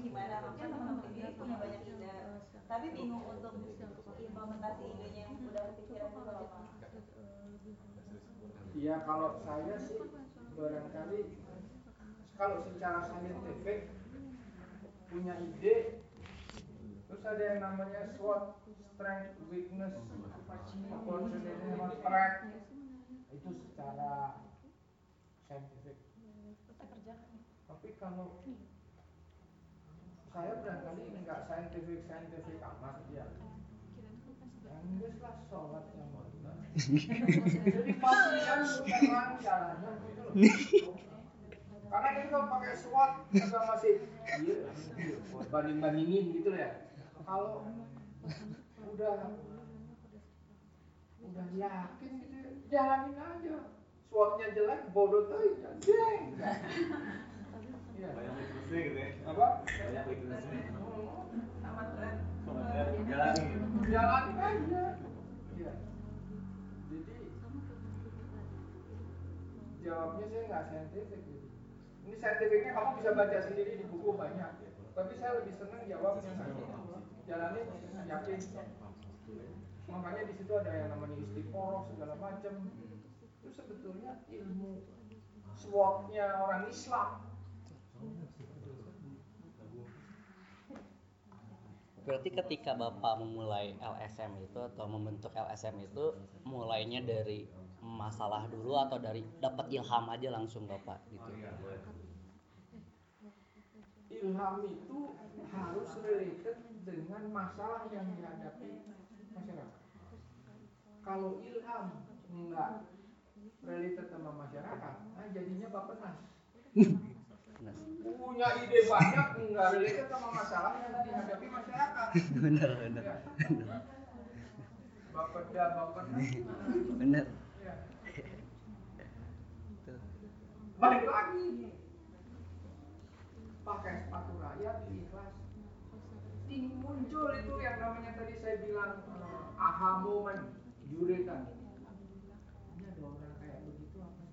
gimana? Mungkin teman-teman ini punya banyak ide. tapi bingung untuk implementasi idenya yang udah kepikiran itu apa? Iya kalau saya sih barangkali kalau secara saintifik punya ide terus ada yang namanya SWOT strength weakness opportunity threat. Itu secara saintifik. Tapi kalau saya barangkali nggak saintifik saintifik amat ya. Enggak lah sholat yang jadi pasien bukan jalannya gitu loh. Karena kita pakai SWOT juga masih iya, banding bandingin gitu ya. Kalau udah udah yakin gitu jalanin aja. SWOT-nya jelek bodoh tuh jeng. Iya. Weaknessnya gitu. Apa? Sama keren Jalani. Jalanin aja. Jadi jawabnya saya nggak saintifik. Ini saintifiknya kamu bisa baca sendiri di buku banyak. Tapi saya lebih senang jawabnya jalanin yakin. Makanya di situ ada yang namanya istiqoroh segala macam. Itu sebetulnya ilmu SWOT-nya orang Islam. Berarti ketika Bapak memulai LSM itu atau membentuk LSM itu mulainya dari masalah dulu atau dari dapat ilham aja langsung Bapak gitu. Ilham itu harus related dengan masalah yang dihadapi masyarakat. Kalau ilham enggak related sama masyarakat, nah jadinya bapenas. Benar. Punya ide banyak enggak related sama masalah yang dihadapi masyarakat. Benar, benar. Ya. Benar. Ya. Tuh. Balik lagi. Pakai sepatu rakyat ikhlas. Ting muncul itu yang namanya tadi saya bilang eh, aha moment, eureka. Ini ada orang kayak begitu apa?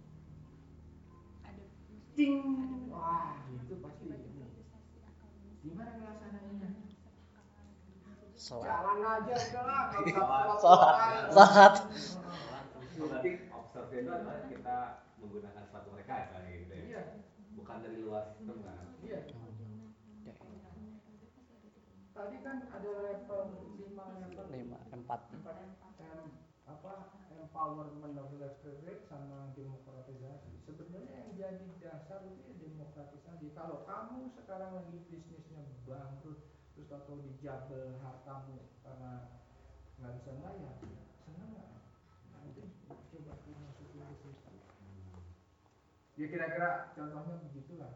Ting, wah itu pasti ini. Gimana ngelaksanainnya? Sholat. Jalan aja usah Sholat. Sholat. Berarti observe itu adalah kita menggunakan sepatu mereka kayak gitu ya. Iya, Bukan dari luar sistem kan. iya. Tadi kan ada level lima level Lima, empat. empat em, apa empowerment of electorate sama demokratisasi. Sebenarnya yang jadi dasar itu ya demokratisasi. Kalau kamu sekarang lagi bisnisnya bangkrut, atau dijabel hartamu karena nggak bisa bayar, seneng nggak? Nanti coba tuh masukin ke situ. Ya kira-kira contohnya begitulah.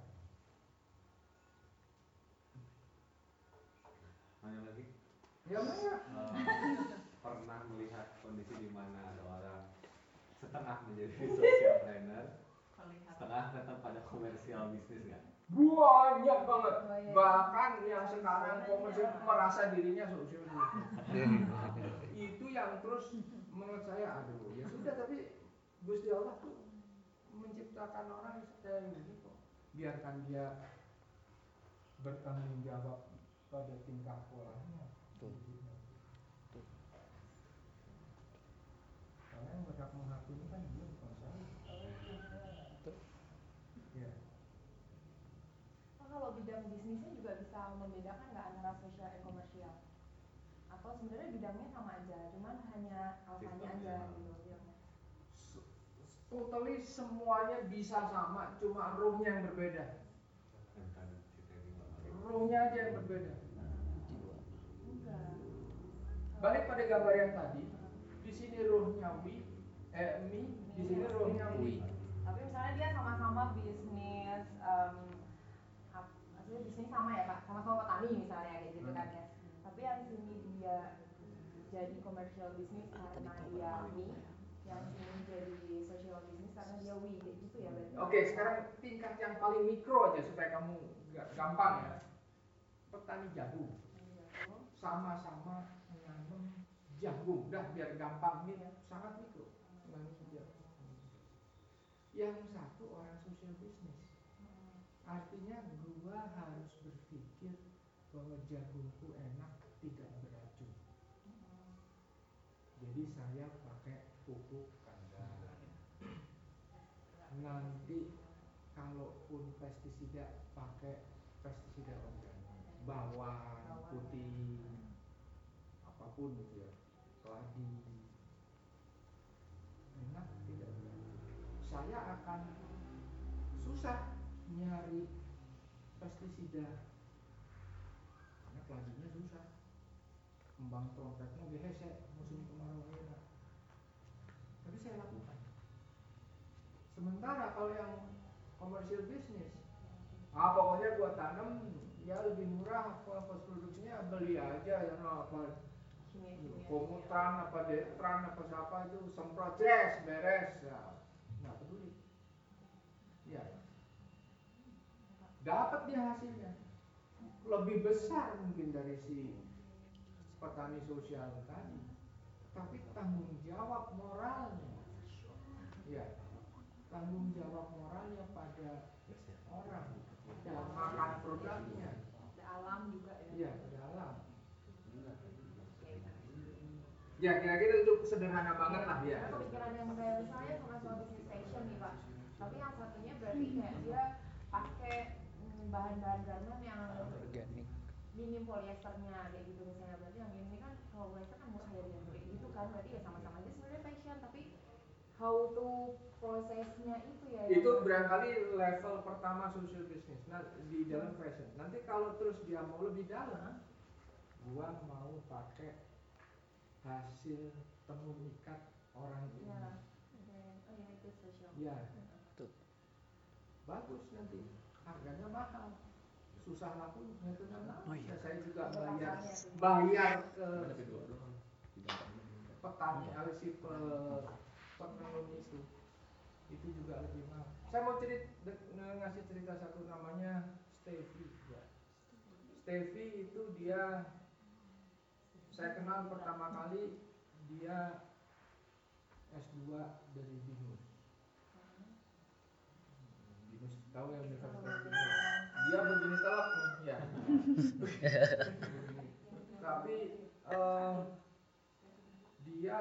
Hanya lagi Ya mana? eh, pernah melihat kondisi di mana ada orang setengah menjadi social planner, setengah tetap pada komersial bisnis nggak? Banyak banget. Oh, iya. Bahkan yang sekarang komersial merasa dirinya sosial itu yang terus menurut saya aduh ya sudah tapi Gusti Allah tuh menciptakan orang kayak gini kok biarkan dia bertanggung jawab pada tingkah polanya Tuh. Tuh. karena yang berhak menghakimi kan dia bukan saya Tuh. ya Oh, kalau bidang bisnisnya juga bisa membedakan nggak antara sosial dan komersial? Atau sebenarnya bidangnya sama aja, cuman hanya alasannya aja Sistemnya. gitu. yang- totally semuanya bisa sama cuma ruhnya yang berbeda. Ruhnya aja yang berbeda. Balik pada gambar yang tadi di sini ruhnya wi eh mi di sini ruhnya wi. Tapi misalnya dia sama-sama bisnis, em, ap- maksudnya bisnis sama ya kak, sama-sama petani misalnya kayak gitu kan ya. Tapi yang sini dia jadi commercial bisnis karena dia mi, yang sini jadi social bisnis gitu ya berarti. oke sekarang tingkat yang paling mikro aja supaya kamu gak gampang ya. Petani jagung. Sama-sama menanam jagung. Dah biar gampang. Ini sangat mikro. Yang satu orang social business. Artinya gua harus berpikir bahwa jagungku enak tidak beracun jadi saya pakai pupuk kandang nanti kalaupun pestisida pakai pestisida organik bawang putih apa pun gitu ya keladi enak tidak saya akan susah nyari pestisida karena keladinya susah. Kembang trompetnya gehese musim kemarau enak tapi saya lakukan. Sementara kalau yang komersial bisnis ah pokoknya gua tanam ya lebih murah. Apa produksinya beli aja yang apa. Komutran apa detran apa siapa itu semprot beres. Ya nggak peduli. Ya dapat dia hasilnya. Lebih besar mungkin dari si petani sosial tadi. Tapi tanggung jawab moralnya. Ya tanggung jawab moralnya pada orang. Yang makan produknya. Alam juga ya. Iya pada alam. Ya kira-kira itu sederhana banget lah ya. Kepikiran yang kayak misalnya sama soal bisnis fashion nih pak. Tapi yang satunya berarti kayak dia mm, bahan-bahan garment yang organik minim polyesternya kayak gitu misalnya. Berarti yang ini kan kalau polyester kan murah ya dia kayak gitu kan. Berarti ya sama-sama aja sebenarnya fashion tapi how to prosesnya itu ya itu barangkali level pertama social business. Nah di dalam fashion. Nanti kalau terus dia mau lebih dalam gua mau pakai hasil tenun ikat orang ini. Ya oh ya itu social. Ya. Bagus nanti harganya mahal. Susah laku itu oh, iya. saya juga bayar bayar ke petani harus si pe, penenun itu. Itu juga lebih mahal. Saya mau cerita ngasih cerita satu namanya Stevie ya. Stevie itu dia saya kenal pertama kali dia S2 dari BINUS Tahu ya Universitas BINUS dia begini telak ya. Tapi uh, dia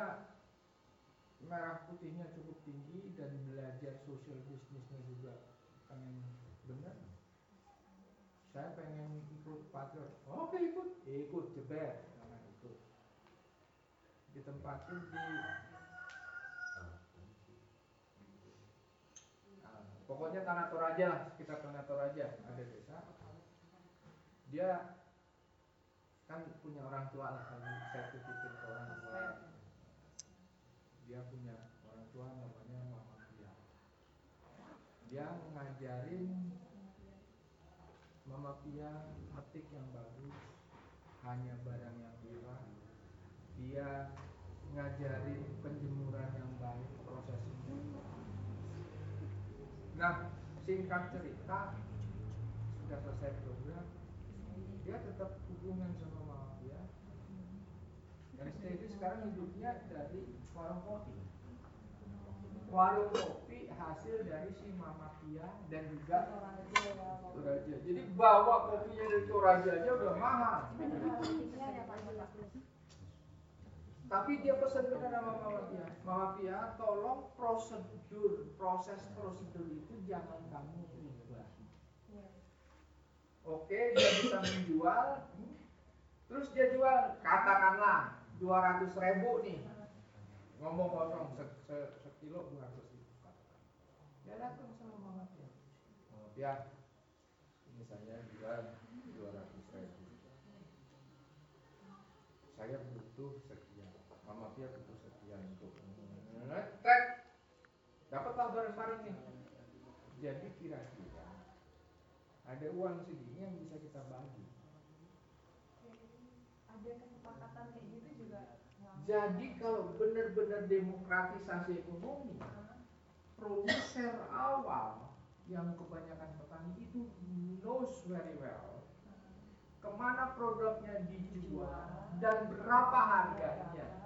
merah putihnya cukup tinggi dan belajar social businessnya juga pengen bener. Saya pengen ikut patriot. Oke ikut. Ikut jeber ditempatin di uh, pokoknya tanah Toraja lah sekitar tanah Toraja ada desa. Dia kan punya orang tua lah kalau saya titipin ke orang tua. Dia punya orang tua namanya Mama Pia dia ngajarin Mama Pia metik yang bagus hanya barang yang murah. Dia ngajarin penjemuran yang baik prosesnya nah singkat cerita sudah selesai program dia tetap hubungan sama mama dia dan Stevie sekarang hidupnya dari warung kopi. Warung kopi hasil dari si Mama Pia dan juga Toraja jadi bawa kopinya dari Toraja aja udah mahal tapi dia pesan benar sama Mama Pia Mama Pia tolong prosedur proses prosedur itu jangan kamu ubah oke dia bisa menjual. Terus dia jual katakanlah 200 ribu nih. Ngomong kosong se, se, sekilo 200 ribu. Dia datang sama Mama Pia Mama Pia ini saya jual 200 ribu. Saya butuh Mama Pia butuh sekian untuk ngetek dapatlah bareng-bareng nih jadi kira-kira ada uang segini yang bisa kita bagi. Ada kesepakatan kayak gitu juga? Jadi kalau benar-benar demokratisasi ekonomi produser awal yang kebanyakan petani itu knows very well ke mana produknya dijual dan berapa harganya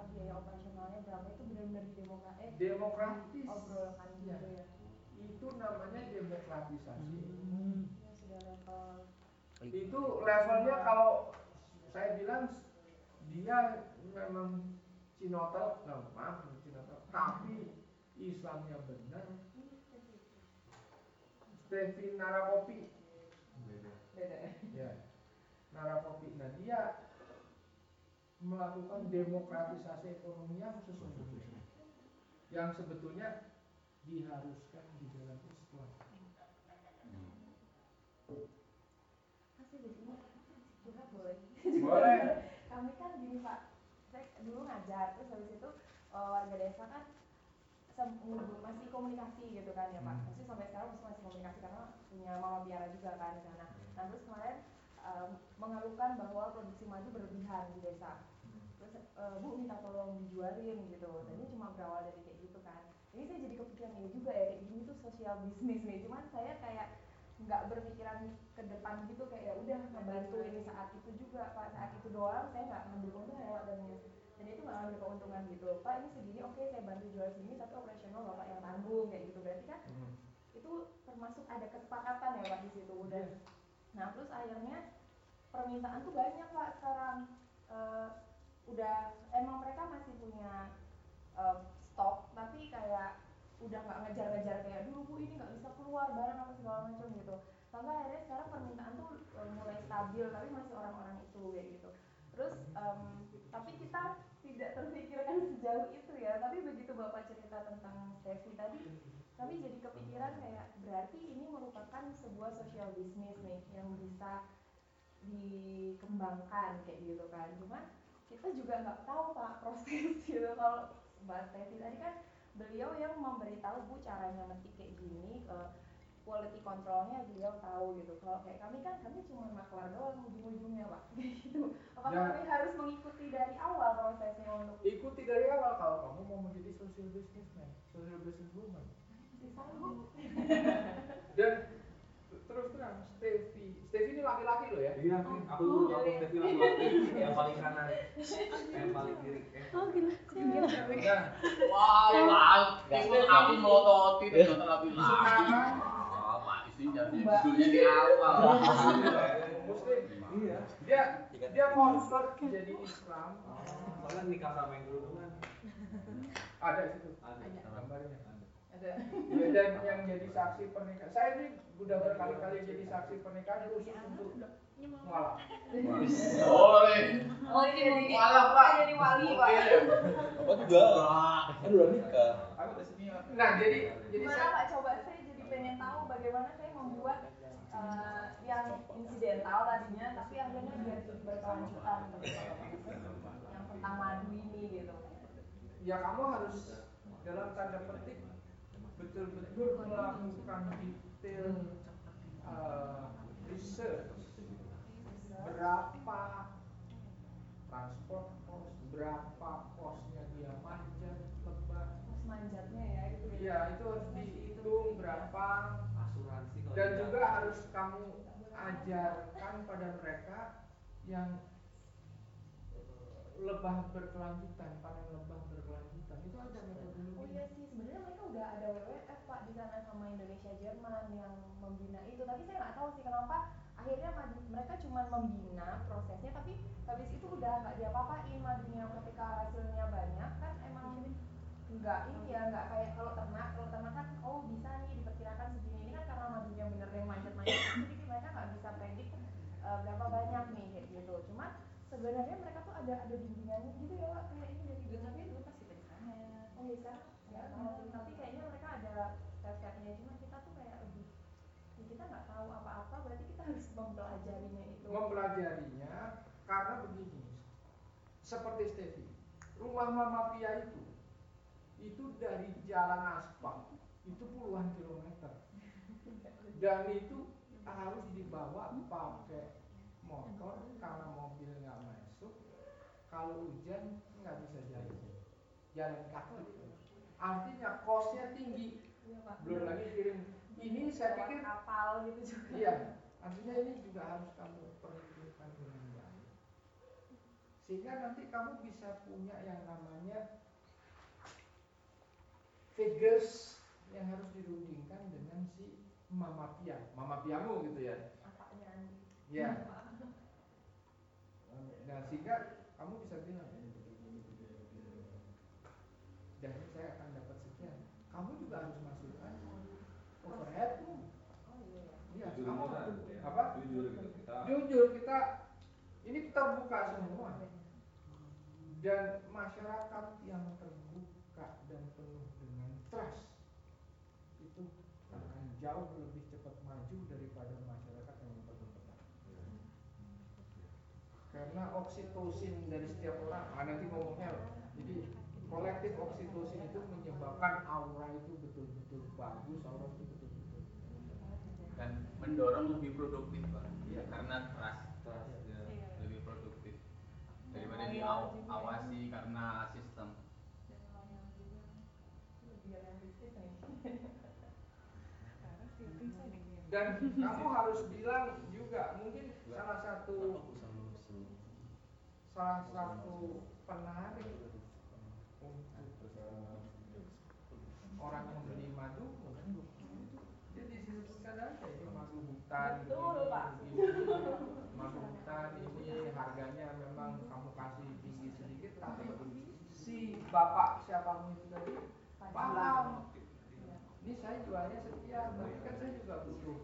operasionalnya berapa itu benar-benar demokratis. Eh, demokratis. Obrolkan gitu ya. ya. Itu namanya demokratisasi. Hmm. ya, sudah level. Itu levelnya kalau saya bilang dia memang cinotel nah, maaf cinotel. Tapi Islamnya benar. Stevi Narakopi. Beda beda. Ya Narakopi. Nah dia melakukan demokratisasi ekonomi yang sesungguhnya yang sebetulnya diharuskan di dalam Islam boleh. Boleh. Kami kan gini pak. Saya dulu ngajar terus habis itu uh, warga desa kan masih komunikasi gitu kan ya pak. Hmm. masih sampai sekarang masih masih komunikasi karena punya mama biara juga kan di sana. Nah terus kemarin um, mengeluhkan bahwa produksi madu berlebihan di desa bu minta tolong dijualin gitu. Dan ini cuma berawal dari kayak gitu kan. Ini saya jadi kepikiran ini juga ya kayak gini tuh sosial bisnis nih. Cuman saya kayak nggak berpikiran ke depan gitu kayak ya udah membantu ini saat itu juga pak. Saat itu doang saya nggak ngambil untung lewat dan dan itu nggak ngambil keuntungan gitu. Pak ini segini oke okay, saya bantu jual segini tapi operasional bapak yang tanggung kayak gitu. Berarti kan hmm. itu termasuk ada kesepakatan ya pak di situ. Udah iya. nah terus akhirnya permintaan tuh banyak pak sekarang udah emang mereka masih punya uh, stok tapi kayak udah nggak ngejar-ngejar kayak dulu bu ini nggak bisa keluar barang apa segala macam gitu. Sampai akhirnya sekarang permintaan tuh uh, mulai stabil tapi masih orang-orang itu kayak gitu. Terus um, tapi kita tidak terpikirkan sejauh itu ya tapi begitu bapak cerita tentang Steffi tadi kami jadi kepikiran kayak berarti ini merupakan sebuah social business nih yang bisa dikembangkan kayak gitu kan. Cuman kita juga nggak tahu pak proses gitu. Kalau mbak Stevi tadi kan beliau yang memberitahu bu caranya metik kayak gini ke quality controlnya beliau tahu gitu. Kalau kayak kami kan kami cuma maklar doang ujung-ujungnya pak gitu. Apakah ya. kami harus mengikuti dari awal prosesnya untuk ikuti dari awal kalau kamu mau menjadi social businessman social business woman. Dan terus terang Stevie Stevie ini laki-laki loh ya? Iya oh, aku dulu oh, aku Stevie laki-laki. Yang paling kanan. Yang paling kiri. Eh. oh gila. Nah, wow wow itu aku melototin itu oh pak isi jadi judulnya di awal. Muslim. Iya. Dia dia convert jadi Islam. Soalnya nikah sama yang dulu kan ada itu ada. Gambarnya. Ada. Ya, dan yang jadi saksi pernikahan. Saya ini udah berkali-kali jadi saksi pernikahan khusus untuk mualaf. Boleh. Oh, jadi mualaf Pak. Jadi wali Pak. Apa juga? Kan udah nikah. Nah, jadi jadi saya Pak coba saya jadi pengen tahu bagaimana saya membuat uh, yang insidental tadinya tapi akhirnya biar berkelanjutan yang tentang madu ini gitu. Ya kamu harus dalam tanda petik betul-betul melakukan detail uh, research berapa transport cost berapa costnya dia manjat lebah cost manjatnya ya itu ya? Iya itu harus dihitung berapa. Asuransi dan juga harus kamu ajarkan pada mereka yang lebah berkelanjutan panen lebah berkelanjutan. Itu ada metodologi. Oh iya sih sebenarnya udah ada WWF pak di sana sama Indonesia Jerman yang membina itu. Tapi saya nggak tahu sih kenapa akhirnya mereka cuma membina prosesnya tapi habis itu udah nggak diapa-apain madunya ketika hasilnya banyak kan emang nggak ini ya nggak kayak kalau ternak kalau ternak kan oh bisa nih diperkirakan segini. Ini kan karena madunya bener yang manjat-manjat jadi mereka nggak bisa predik uh, berapa banyak nih kayak gitu. Cuma sebenarnya mereka tuh ada ada gitu ya pak kayak ini dari dulu tapi dulu pas kita di sana oh iya sekarang ya, tapi kayaknya mereka ada step-stepnya cuma kita tuh kayak lebih ya kita nggak tahu apa-apa berarti kita harus mempelajarinya itu mempelajarinya karena begini seperti Stevie rumah Mama Pia itu itu dari jalan aspal itu puluhan kilometer. Dan itu harus dibawa pakai motor karena mobil nggak masuk kalau hujan nggak bisa jalan. Jalan kaki. Artinya kosnya tinggi. Iya, belum lagi kirim. Ini saya pikir kapal gitu juga. Iya artinya ini juga harus kamu sehingga nanti kamu bisa punya yang namanya figures yang harus dirundingkan dengan si mama pia mama piamu gitu ya? Apanya Andi. Ya. Nah sehingga kamu bisa bilang dan saya akan dapat sekian. Kamu juga harus masukkan overheadmu. Oh iya ya iya jujur kamu beneran, ya. apa? Jujur kita. Jujur kita. Ini terbuka semua dan masyarakat yang terbuka dan penuh dengan trust itu akan jauh lebih cepat maju daripada masyarakat yang memperketat karena oksitosin dari setiap orang ah, nanti ngomongnya jadi kolektif oksitosin itu menyebabkan aura itu betul-betul bagus aura itu betul-betul dan mendorong lebih produktif pak. Iya. karena trust trust ya. Iya. lebih produktif juga. diawasi karena sistem dan kamu harus bilang juga mungkin salah satu salah satu penarik untuk orang yang beli madu dia disebutkan aja madu hutan madu hutan ini harganya memang kamu kasih tinggi sedikit tapi si bapak siapamu itu tadi. Paham. Ini saya jualnya sekian tapi kan saya juga butuh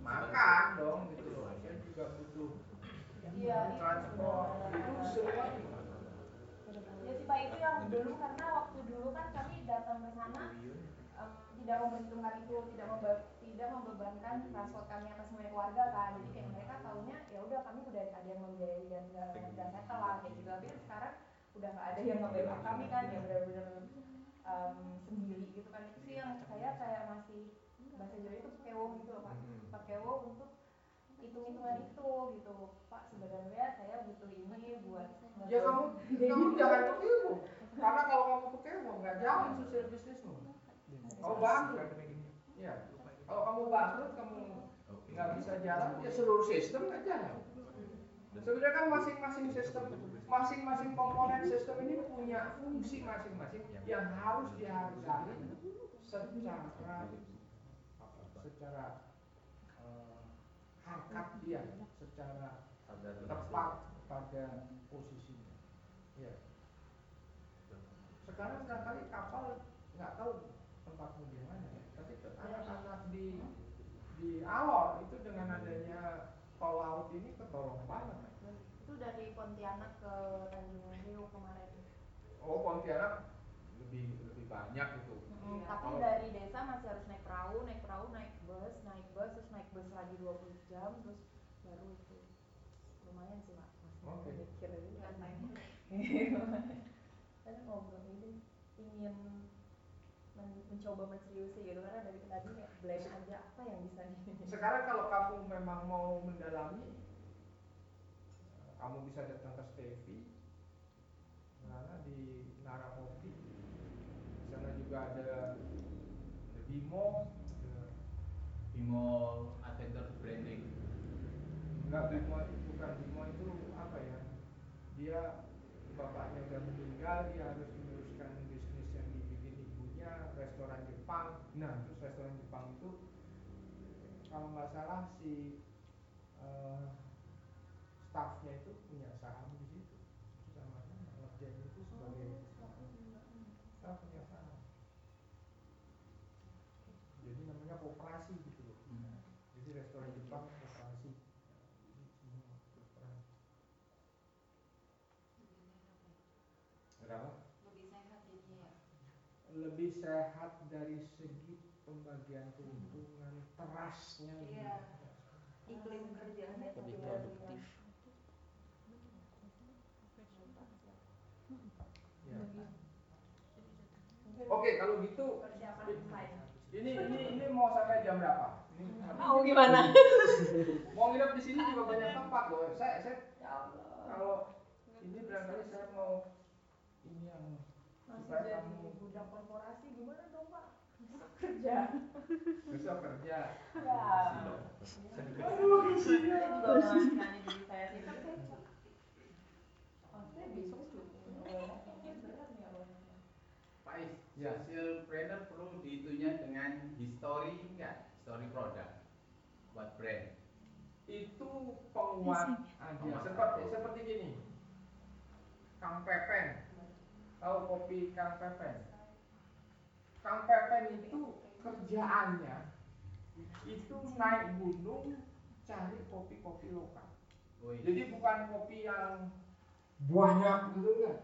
makan dong gitu loh. Saya juga butuh Iya, itu transport. Itu semua Ya sih Pak itu yang dulu karena waktu dulu kan kami datang ke sana em, tidak memperhitungkan itu, tidak membe- tidak membebankan transport kami atas semuanya keluarga kan. Jadi kayak mereka tahunya ya udah kami udah ada yang membiayai dan udah udah settle lah kayak gitu. Tapi kan sekarang udah nggak ada yang ngebebak kami kan ya benar-benar em, sendiri gitu kan. Itu sih yang saya kayak masih bahasa Jawa itu pekewo gitu loh Pak. Pekewo untuk hitung-hitungan itu gitu. Pak sebenarnya saya butuh ini buat ya kamu kamu jangan begitu karena kalau kamu begitu nggak jalan sosial bisnismu. Kamu bangkrut. Ya kalau kamu bangkrut kamu nggak bisa jalan ya seluruh sistem nggak jalan sebenarnya kan masing-masing sistem masing-masing komponen sistem ini punya fungsi masing-masing yang harus dihargai secara secara harkat dia secara tepat pada posisinya. Ya. Sekarang barangkali kapal nggak tahu tempatmu di mana, tapi anak-anak di di Alor itu dengan adanya tol laut ini ketolong banget. Dari Pontianak ke Tanjung Priok kemarin? Oh Pontianak lebih lebih banyak itu. Mm, tapi Kalau- dari desa masih harus naik perahu naik perahu naik bus naik bus terus naik bus lagi 20 jam terus baru itu. Lumayan sih pak. Oke. mikir juga saya ngobrol ini ingin men- mencoba menseriusi gitu karena dari tadi kayak blank aja apa yang bisa di Sekarang kalau kamu memang mau mendalami, kamu bisa datang ke Stevi, karena di Narahopi, di sana juga ada Bimo, ada Bimol Adventure Branding enggak Bimo bukan Bimo itu apa ya? Dia bapaknya udah meninggal, dia harus meneruskan bisnis yang dibikin ibunya, restoran Jepang. Nah, terus restoran Jepang itu kalau nggak salah si eh, staffnya itu punya saham di situ sama-sama ngerjain itu sebagai staff punya saham jadi namanya kooperasi gitu loh jadi restoran Jepang kooperasi Jadi semua kooperasi. kenapa lebih sehat dari segi pembagian keuntungan terasnya Iya. iklim kerjaannya lebih produktif. Ya. Oke, kalau gitu ini ini ini mau sampai jam berapa? Ini mau gimana? Mau nginep di sini juga banyak tempat loh. Saya saya ya Allah. kalau ini barangkali saya mau ini yang masih supaya kamu kerja. Bisa kerja. Ya. Aduh kesian saya juga mengalami diri saya sih. Kan saya oh saya besok Pak Is, ya salespreneur perlu dihitungnya dengan history enggak? History produk buat brand. Itu penguat aja. Seperti seperti gini, Kang Pepen, tahu kopi Kang Pepen? Kang Pepen itu kerjaannya itu naik gunung cari kopi-kopi lokal. Jadi bukan kopi yang banyak. gitu kan.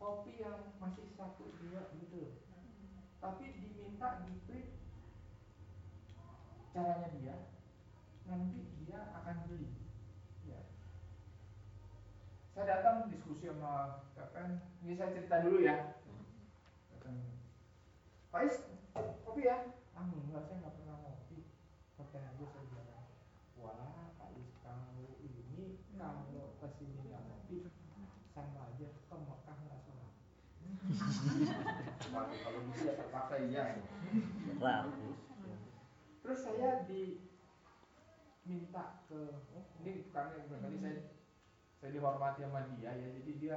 Kopi yang masih satu dua gitu. Tapi diminta di print caranya dia nanti dia akan beli. Ya. Saya datang diskusi sama Pepen ini saya cerita dulu ya Pais kopi ya? Ah enggak saya nggak pernah ngopi. Kopi aja saya bilang. Wah Pais kamu ini kalau ke sini nggak ngopi sama aja ke Mekah nggak sholat. Kalau gitu ya terpaksa iya. bagus terus saya diminta ke oh, ini karena tadi saya saya dihormati sama dia ya jadi dia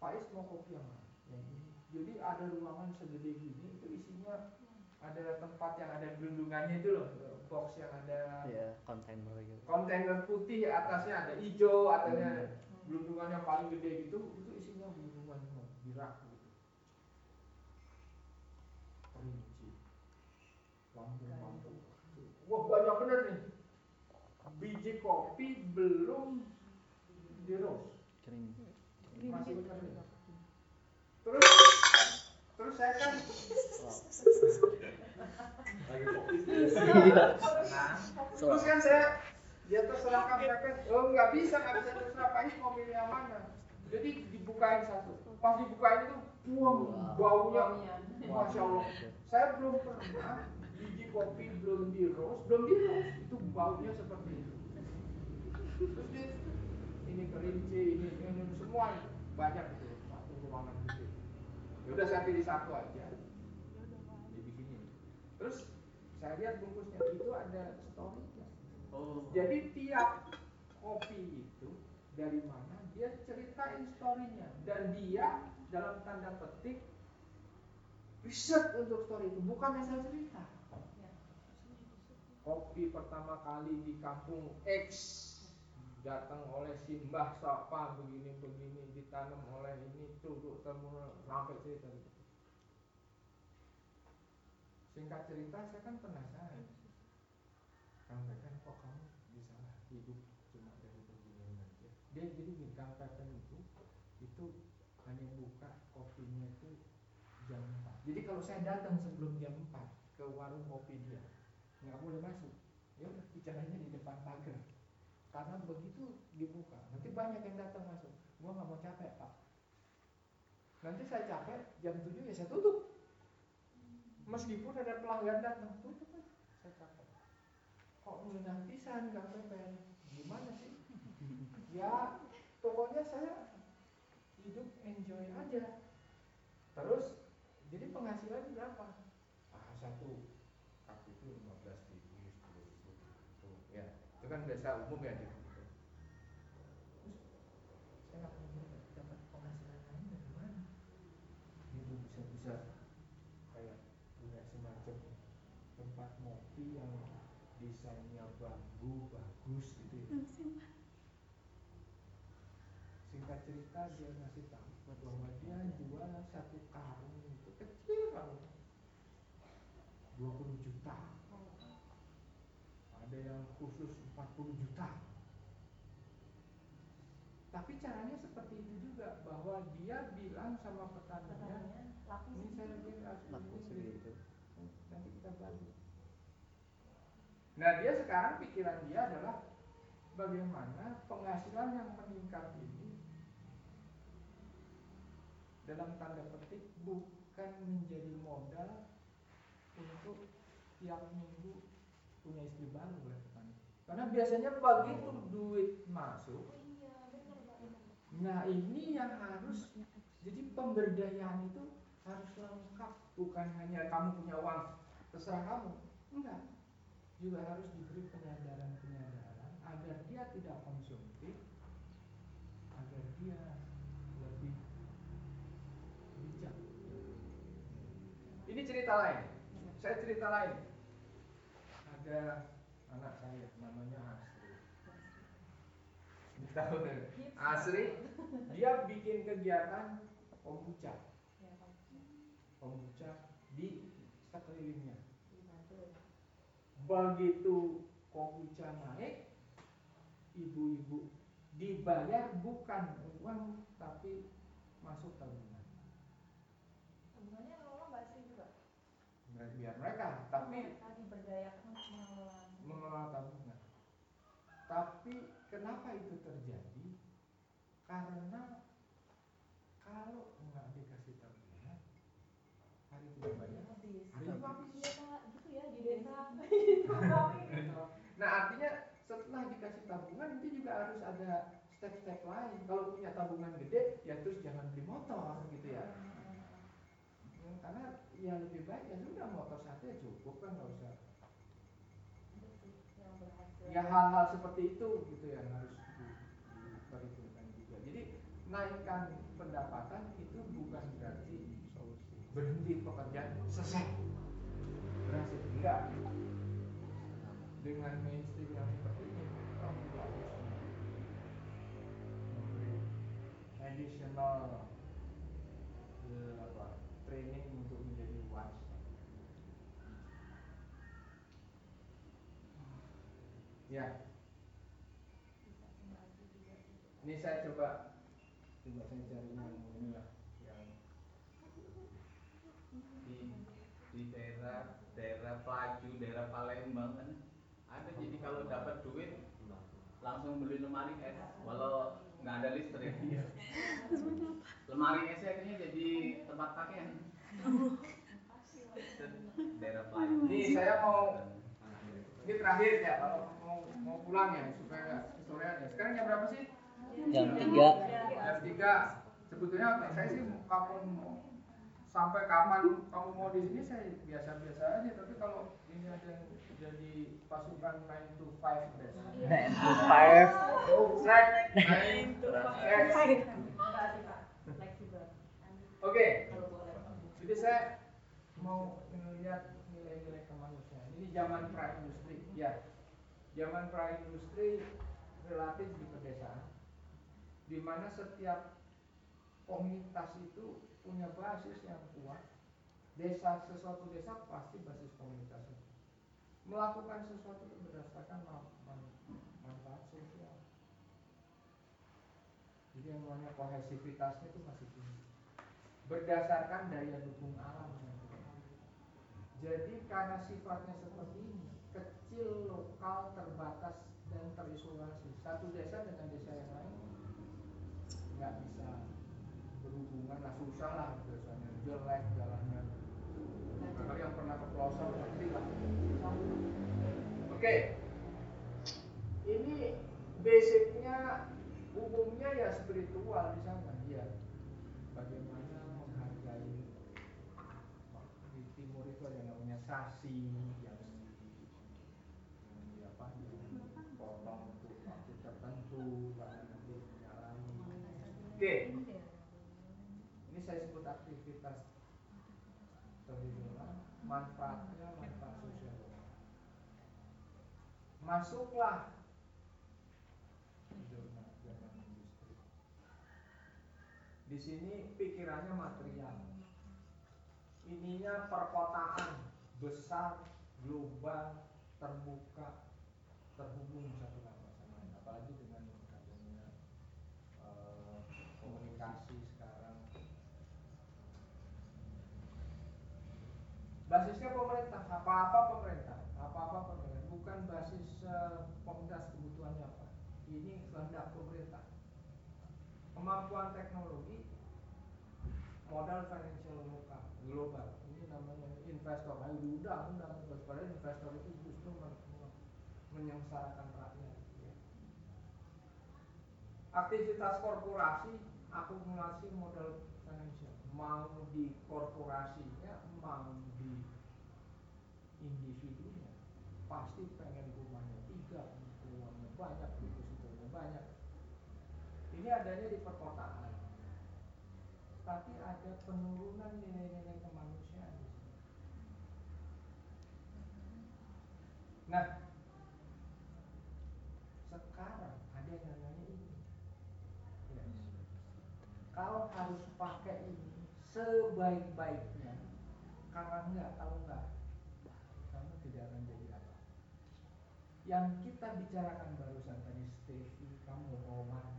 Faiz mau kopi yang mana jadi ada ruangan segede gini itu isinya ada tempat yang ada gelundungannya itu loh box yang ada ya kontainer gitu. kontainer putih atasnya ada hijau atasnya gelundungan yang paling gede gitu itu isinya gelundungan semua di rak gitu lampu-lampu wah banyak bener nih. Biji kopi belum di roast kering masih kering. terus terus kan saya. Dia terserah kang pepet oh nggak bisa nggak bisa. Terserah Pak Is mau milih yang mana. Jadi dibukain satu. Pas dibukain itu buang baunya. Masya Allah. Saya belum pernah biji kopi belum di roast belum di roast. Itu baunya seperti itu. Terus dia ini kerinci ini, ini semua. Banyak itu. Satu ruangan gede ya udah saya pilih satu aja. Terus saya lihat bungkusnya itu ada storynya. Oh. jadi tiap kopi itu dari mana dia ceritain storynya. Dan dia dalam tanda petik riset untuk story itu. Bukan saya cerita. Kopi pertama kali di kampung X datang oleh si Mbah Sapa begini begini ditanam oleh ini tuh tuh temu sampai cerita gitu. Singkat cerita saya kan penasaran. Kang Pepen kok kamu bisa hidup cuma dari beginian aja? Dia jadi gini, Kang itu itu hanya buka kopinya itu jam 4 Jadi kalau saya datang sebelum jam 4 ke warung kopi dia, nggak boleh masuk. Ya bicaranya di depan pagar. Karena begitu dibuka, nanti banyak yang datang masuk. Gua nggak mau capek pak. Nanti saya capek jam 7 ya saya tutup. Meskipun ada pelanggan datang, tutup aja. Saya capek. Kok mudah pisan Kang Pepen? Gimana sih? Ya, pokoknya saya hidup enjoy aja. Terus, jadi penghasilan berapa? Ah, satu cup itu 15 ribu, 10 ribu, gitu. Itu kan biasa umum ya di saya dapat penghasilan lain dari mana? Ibu bisa-bisa kayak punya semacam tempat ngopi yang desainnya bambu bagus gitu ya. Singkat cerita dia ngasih tahu bahwa dia jual satu karung itu kecil karung 20 juta. Ada yang khusus 40 juta. Tapi caranya seperti itu juga bahwa dia bilang sama petaninya, ini saya bilang laku ini segitu nanti kita bagi. Nah dia sekarang pikiran dia adalah bagaimana penghasilan yang meningkat ini dalam tanda petik bukan menjadi modal untuk tiap minggu punya istri baru oleh petani. Karena biasanya begitu duit masuk, nah ini yang harus jadi pemberdayaan itu harus lengkap. Bukan hanya kamu punya uang terserah kamu. Enggak juga harus diberi penyadaran-penyadaran agar dia tidak konsumtif agar dia lebih bijak. Ini cerita lain. Saya cerita lain. Ada anak saya namanya Astrid tahu asli dia bikin kegiatan kombucha. Kombucha di sekelilingnya begitu kombucha naik ibu-ibu dibayar bukan uang tapi masuk tabungan. Tabungannya ngelola mbak? Sri juga biar mereka tapi tadi berdayakan mengelola. mengelola tabungan. Tapi kenapa itu terjadi? Karena kalau nggak dikasih tabungan hari itu bayar habis hari itu habis iya pak gitu ya di desa nah artinya setelah dikasih tabungan itu juga harus ada step-step lain. Kalau punya tabungan gede ya terus jangan beli motor gitu ya. Hmm, karena ya lebih baik ya sudah motor satu ya cukup kan nggak usah. Ya hal-hal seperti itu gitu yang harus di- diperhitungkan juga. Jadi naikkan pendapatan itu bukan berarti berhenti pekerjaan selesai. Berhasil. Enggak dengan mainstream yang seperti ini kamu juga harus memberi additional eh, apa training untuk menjadi wise ya. Bisa ini saya coba saya cari yang ini lah yang di di daerah daerah Pelaju, daerah Palembang kan ada jadi kalau dapat duit langsung beli lemari es walau nggak ada listrik. Lemari es akhirnya jadi tempat pakaian. Daerah ini saya mau ini terakhir ya kalau mau mau pulang ya supaya kesorean ya. Sekarang jam berapa sih? Jam 3 jam tiga. Sebetulnya apa saya sih kapan mau sampai kapan kamu mau di sini saya biasa-biasa aja. Tapi kalau ini ada yang jadi pasukan 9 to 5 deh five? Track 9 to 5 enggak sih pak fleksibel Oke, kalau boleh. Jadi saya mau melihat nilai-nilai kemanusiaan. Ini zaman pra industri, ya. Zaman pra industri relatif di pedesaan, di mana setiap komunitas itu punya basis yang kuat. Desa sesuatu desa pasti basis komunitas. itu. Melakukan sesuatu berdasarkan ma- man- manfaat sosial. Jadi yang namanya kohesivitasnya itu masih tinggi berdasarkan daya dukung alam. Jadi karena sifatnya seperti ini, kecil, lokal, terbatas dan terisolasi. Satu desa dengan desa yang lain nggak bisa berhubungan lah susah lah desanya jelek jalannya. Kalau yang pernah ke pelosok ngerti lah. Oke, ini basicnya umumnya ya spiritual di sana, ya bagaimana menghargai di timur itu ada namanya sasi yang di yang di apa dipotong untuk waktu tertentu karena nanti menyalahi oke ini saya sebut aktivitas tradisional manfaatnya manfaat sosial masuklah di sini pikirannya material. Ininya perkotaan besar, global, terbuka, terhubung satu sama lain. Apalagi dengan adanya eh, komunikasi sekarang. Basisnya pemerintah, apa-apa pemerintah, apa-apa bukan basis komunitas kebutuhannya apa. Ini kehendak pemerintah kemampuan teknologi modal financial lokal global ini namanya investor ayo diundang undang padahal investor itu justru men- men- menyengsarakan rakyat ya. aktivitas korporasi akumulasi modal financial mau di korporasinya mau di individunya pasti pengen rumahnya tiga uangnya banyak depositonya banyak ini adanya di perkotaan. Tapi ada penurunan nilai-nilai kemanusiaan. Nah, sekarang ada yang namanya ini kau harus pakai ini sebaik-baiknya karena enggak kalau enggak kamu tidak akan jadi apa yang kita bicarakan barusan tadi Stevie kamu madu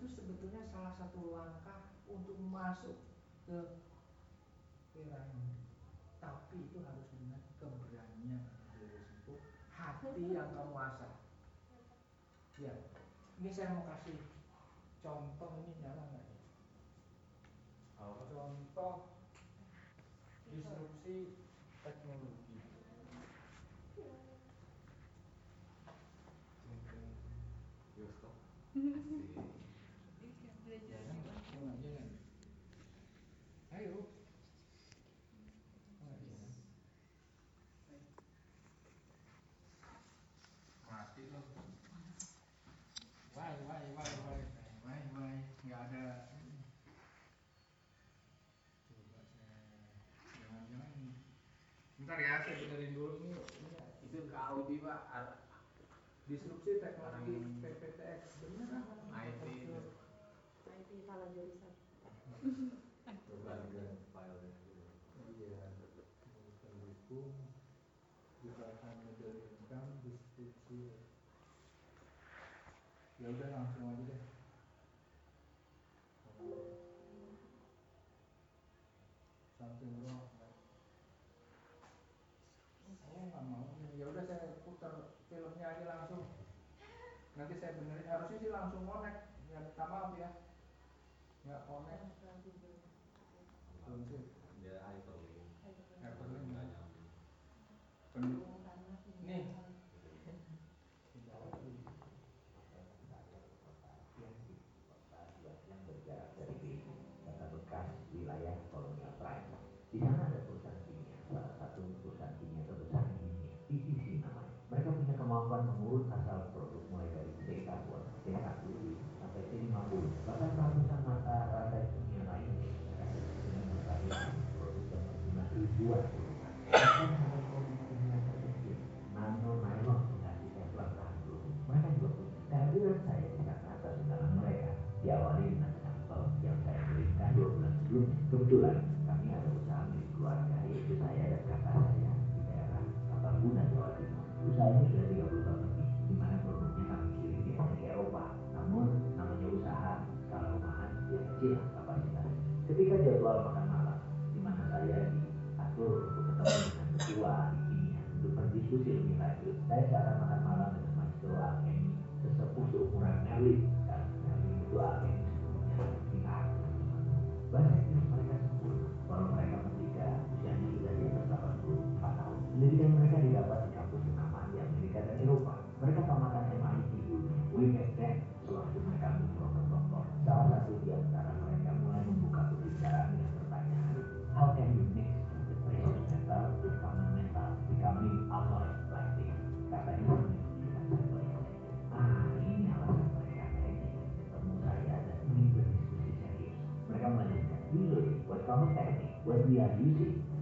itu sebetulnya salah satu langkah untuk masuk ke ini tapi itu harus dengan keberanian berisiko hati yang kamu asah ya ini saya mau kasih contoh ini nyala nggak ya? Contoh disrupsi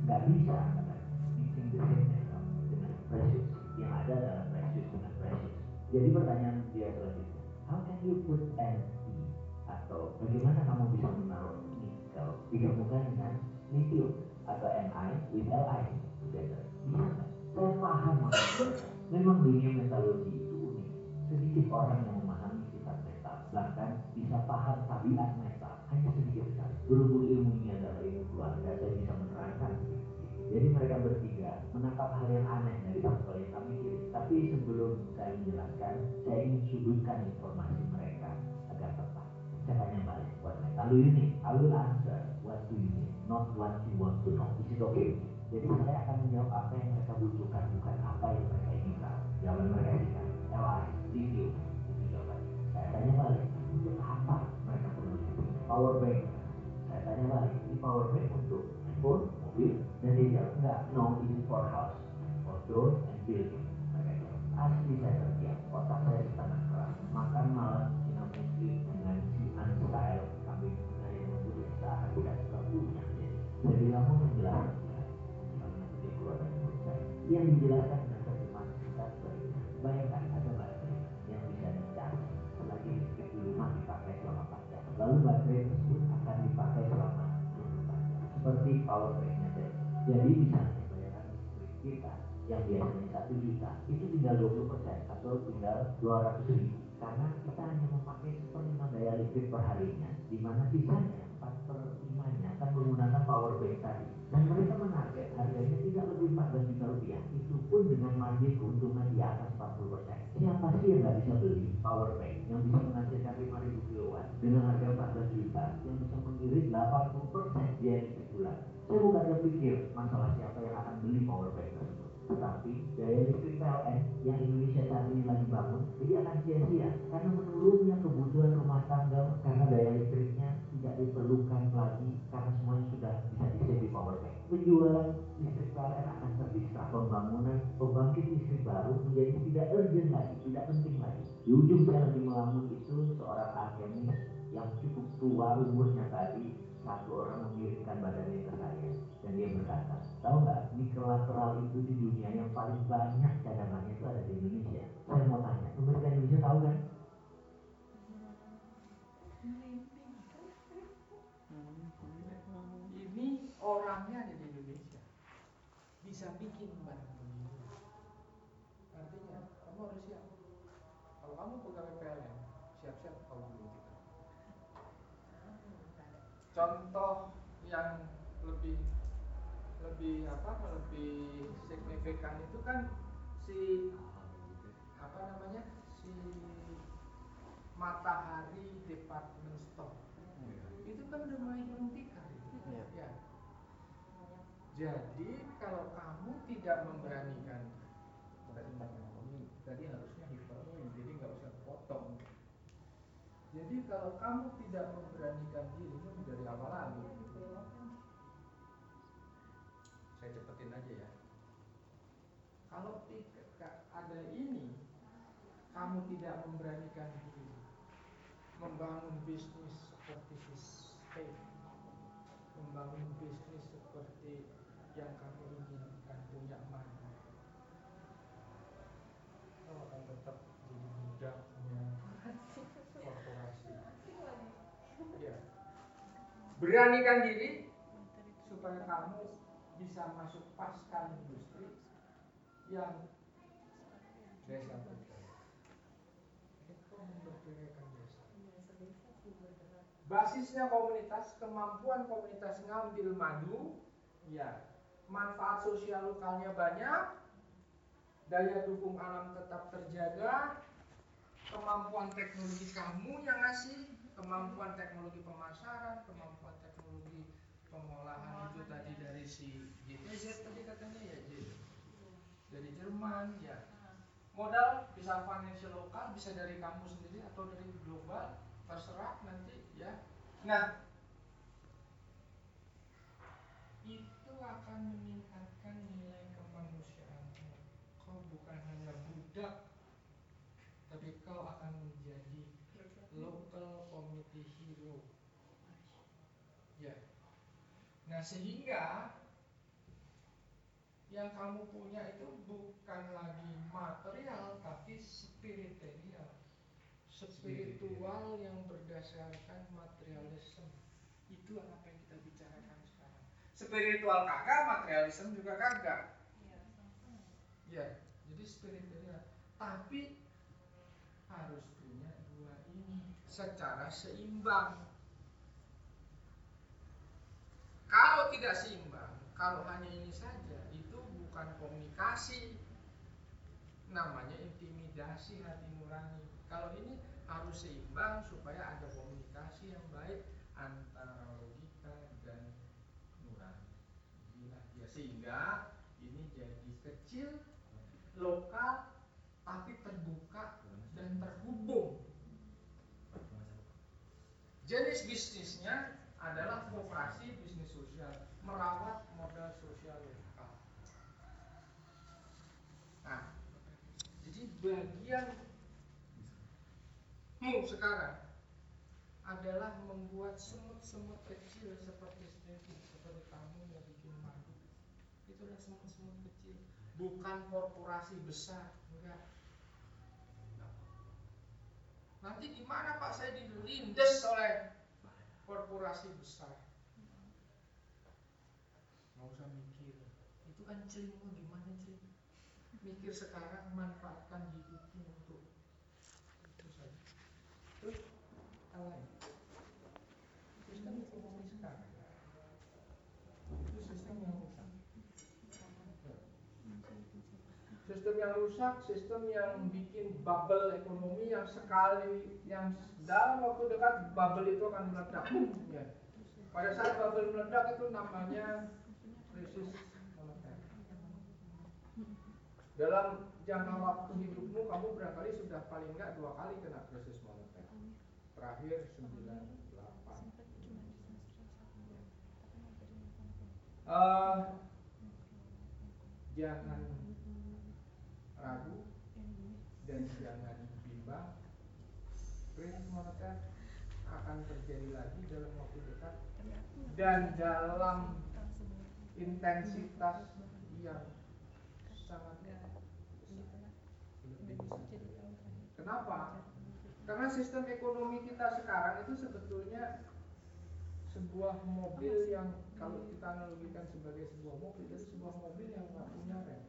nggak bisa the same metal dengan precious. Yang ada adalah precious dengan precious. Jadi pertanyaan dia selanjutnya, how can you put NE atau bagaimana kamu bisa menaruh nikel digabungkan dengan lithium atau Ni with Li together? Bisa nggak? Saya paham maksudnya. Memang dunia metalurgi itu unik. Sedikit orang yang memahami sifat metal, bahkan bisa paham tabiat metal. Hanya sedikit sekali. Berhubung ilmu ini adalah ilmu keluarga, saya bisa. Jadi mereka bertiga menangkap hal yang aneh dari sampel yang kami kirim. Tapi sebelum saya menjelaskan, saya ingin sudutkan informasi mereka agar tepat. Saya tanya balik, metal do you need? I will answer what do you need, not what you want to know. Is it okay? Jadi saya akan menjawab apa yang mereka butuhkan, bukan apa yang mereka ingin tahu. Jawaban mereka singkat, Li, lithium, itu jawabannya. Saya tanya balik, untuk apa mereka perlu lithium? Power bank. Saya tanya balik, ini power bank untuk handphone, dan dia jawab, enggak, no, it is for house, for drone and building. Mereka jawab, asli saya terdiam, otak saya setengah keras. Makan malam Cina Muslim dengan si unstyle kambing lembut yang seakan tidak terpunya. Jadi, saya bilang mau menjelaskan. Kalimat itu keluar dari mulut saya. Yang dijelaskan jadi misalnya bayaran listrik kita yang biasanya satu juta itu tinggal 20 persen atau tinggal 200 ribu. Karena kita hanya memakai seperlima daya listrik per harinya di mana sisanya 4 per 5 nya akan menggunakan power bank tadi. Dan mereka menarget harganya tidak lebih 14 juta rupiah. Itu pun dengan margin keuntungan di atas 40 persen. Siapa sih yang nggak bisa beli power bank yang bisa menghasilkan 5000 kilowatt dengan harga 14 juta yang bisa mengirit 80 persen? Biaya saya bukan berpikir masalah siapa yang akan beli power bank tersebut tetapi daya listrik PLN yang Indonesia saat ini lagi bangun jadi akan sia-sia karena menurunnya kebutuhan rumah tangga karena daya listriknya tidak diperlukan lagi karena semuanya sudah bisa di di power bank. Penjualan listrik PLN akan terdistra pembangunan pembangkit listrik baru menjadi tidak urgent lagi, tidak penting lagi. Di ujung saya lagi melamun itu seorang alkemis yang cukup tua umurnya tadi satu orang mengirimkan badannya ke dia berkata, tahu nggak nikel lateral itu di dunia yang paling banyak cadangannya itu ada di Indonesia. Saya mau tanya, pemerintah Indonesia tahu kan? Ini orangnya ada di Indonesia, bisa bikin barang begini. Artinya kamu harus siap. Kalau kamu pegawai PLN, siap-siap kau belum. Contoh yang lebih apa lebih signifikan itu kan si apa namanya si matahari department store. Itu kan udah mulai itu Iya. ya. Jadi kalau kamu tidak memberanikan tadi ini tadi harusnya hyperlink jadi nggak usah potong. Jadi kalau kamu tidak memberanikan diri ini dari awal lagi kalau tidak ada ini kamu tidak memberanikan diri membangun bisnis seperti Stay membangun bisnis seperti yang kamu inginkan punya madu kau akan tetap jadi budaknya korporasi. Ya beranikan diri supaya kamu bisa masuk pasca industri yang desa. Itu basisnya komunitas kemampuan komunitas ngambil madu ya manfaat sosial lokalnya banyak daya dukung alam tetap terjaga kemampuan teknologi kamu yang ngasih kemampuan teknologi pemasaran kemampuan teknologi pengolahan itu tadi dari si GTZ tadi katanya ya dari Jerman ya. Modal bisa financial lokal bisa dari kamu sendiri atau dari global terserah nanti ya. Nah itu akan meningkatkan nilai kemanusiaanmu kau bukan hanya budak tapi kau akan menjadi local community hero. Ya. Nah sehingga yang kamu punya itu bukan lagi material tapi spiritual. Spiritual yang berdasarkan materialisme. Itu apa yang kita bicarakan sekarang. Spiritual kagak materialisme juga kagak. Ya jadi spiritual. Tapi harus punya dua ini secara seimbang. Kalau tidak seimbang kalau hanya ini saja bukan komunikasi namanya intimidasi hati nurani. Kalau ini harus seimbang supaya ada komunikasi yang baik antara logika dan nurani. Inilah dia sehingga ini jadi kecil lokal tapi terbuka dan terhubung. Jenis bisnisnya adalah koperasi bisnis sosial merawat modal sosial lokal nah jadi bagianmu sekarang adalah membuat semut-semut kecil seperti Stevie seperti kamu yang bikin madu. Itulah semut-semut kecil. Bukan korporasi besar enggak. Nanti gimana pak? Saya dilindes oleh korporasi besar. Nggak usah mikir. Itu kan celingmu gimana mikir sekarang manfaatkan hidupmu untuk itu saja. Terus lain sistem ekonomi sekarang. Sistem yang rusak. Sistem yang rusak sistem yang bikin bubble ekonomi yang sekali yang dalam waktu dekat bubble itu akan meledak. Ya. pada saat bubble meledak itu namanya krisis dalam jangka waktu hidupmu kamu barangkali sudah paling enggak dua kali kena krisis moneter? Terakhir 98 uh, jangan ragu dan jangan bimbang. Krisis moneter akan terjadi lagi dalam waktu dekat dan dalam intensitas yang sangat Kenapa? Karena sistem ekonomi kita sekarang itu sebetulnya sebuah mobil yang kalau kita analogikan sebagai sebuah mobil itu sebuah mobil yang nggak punya rem.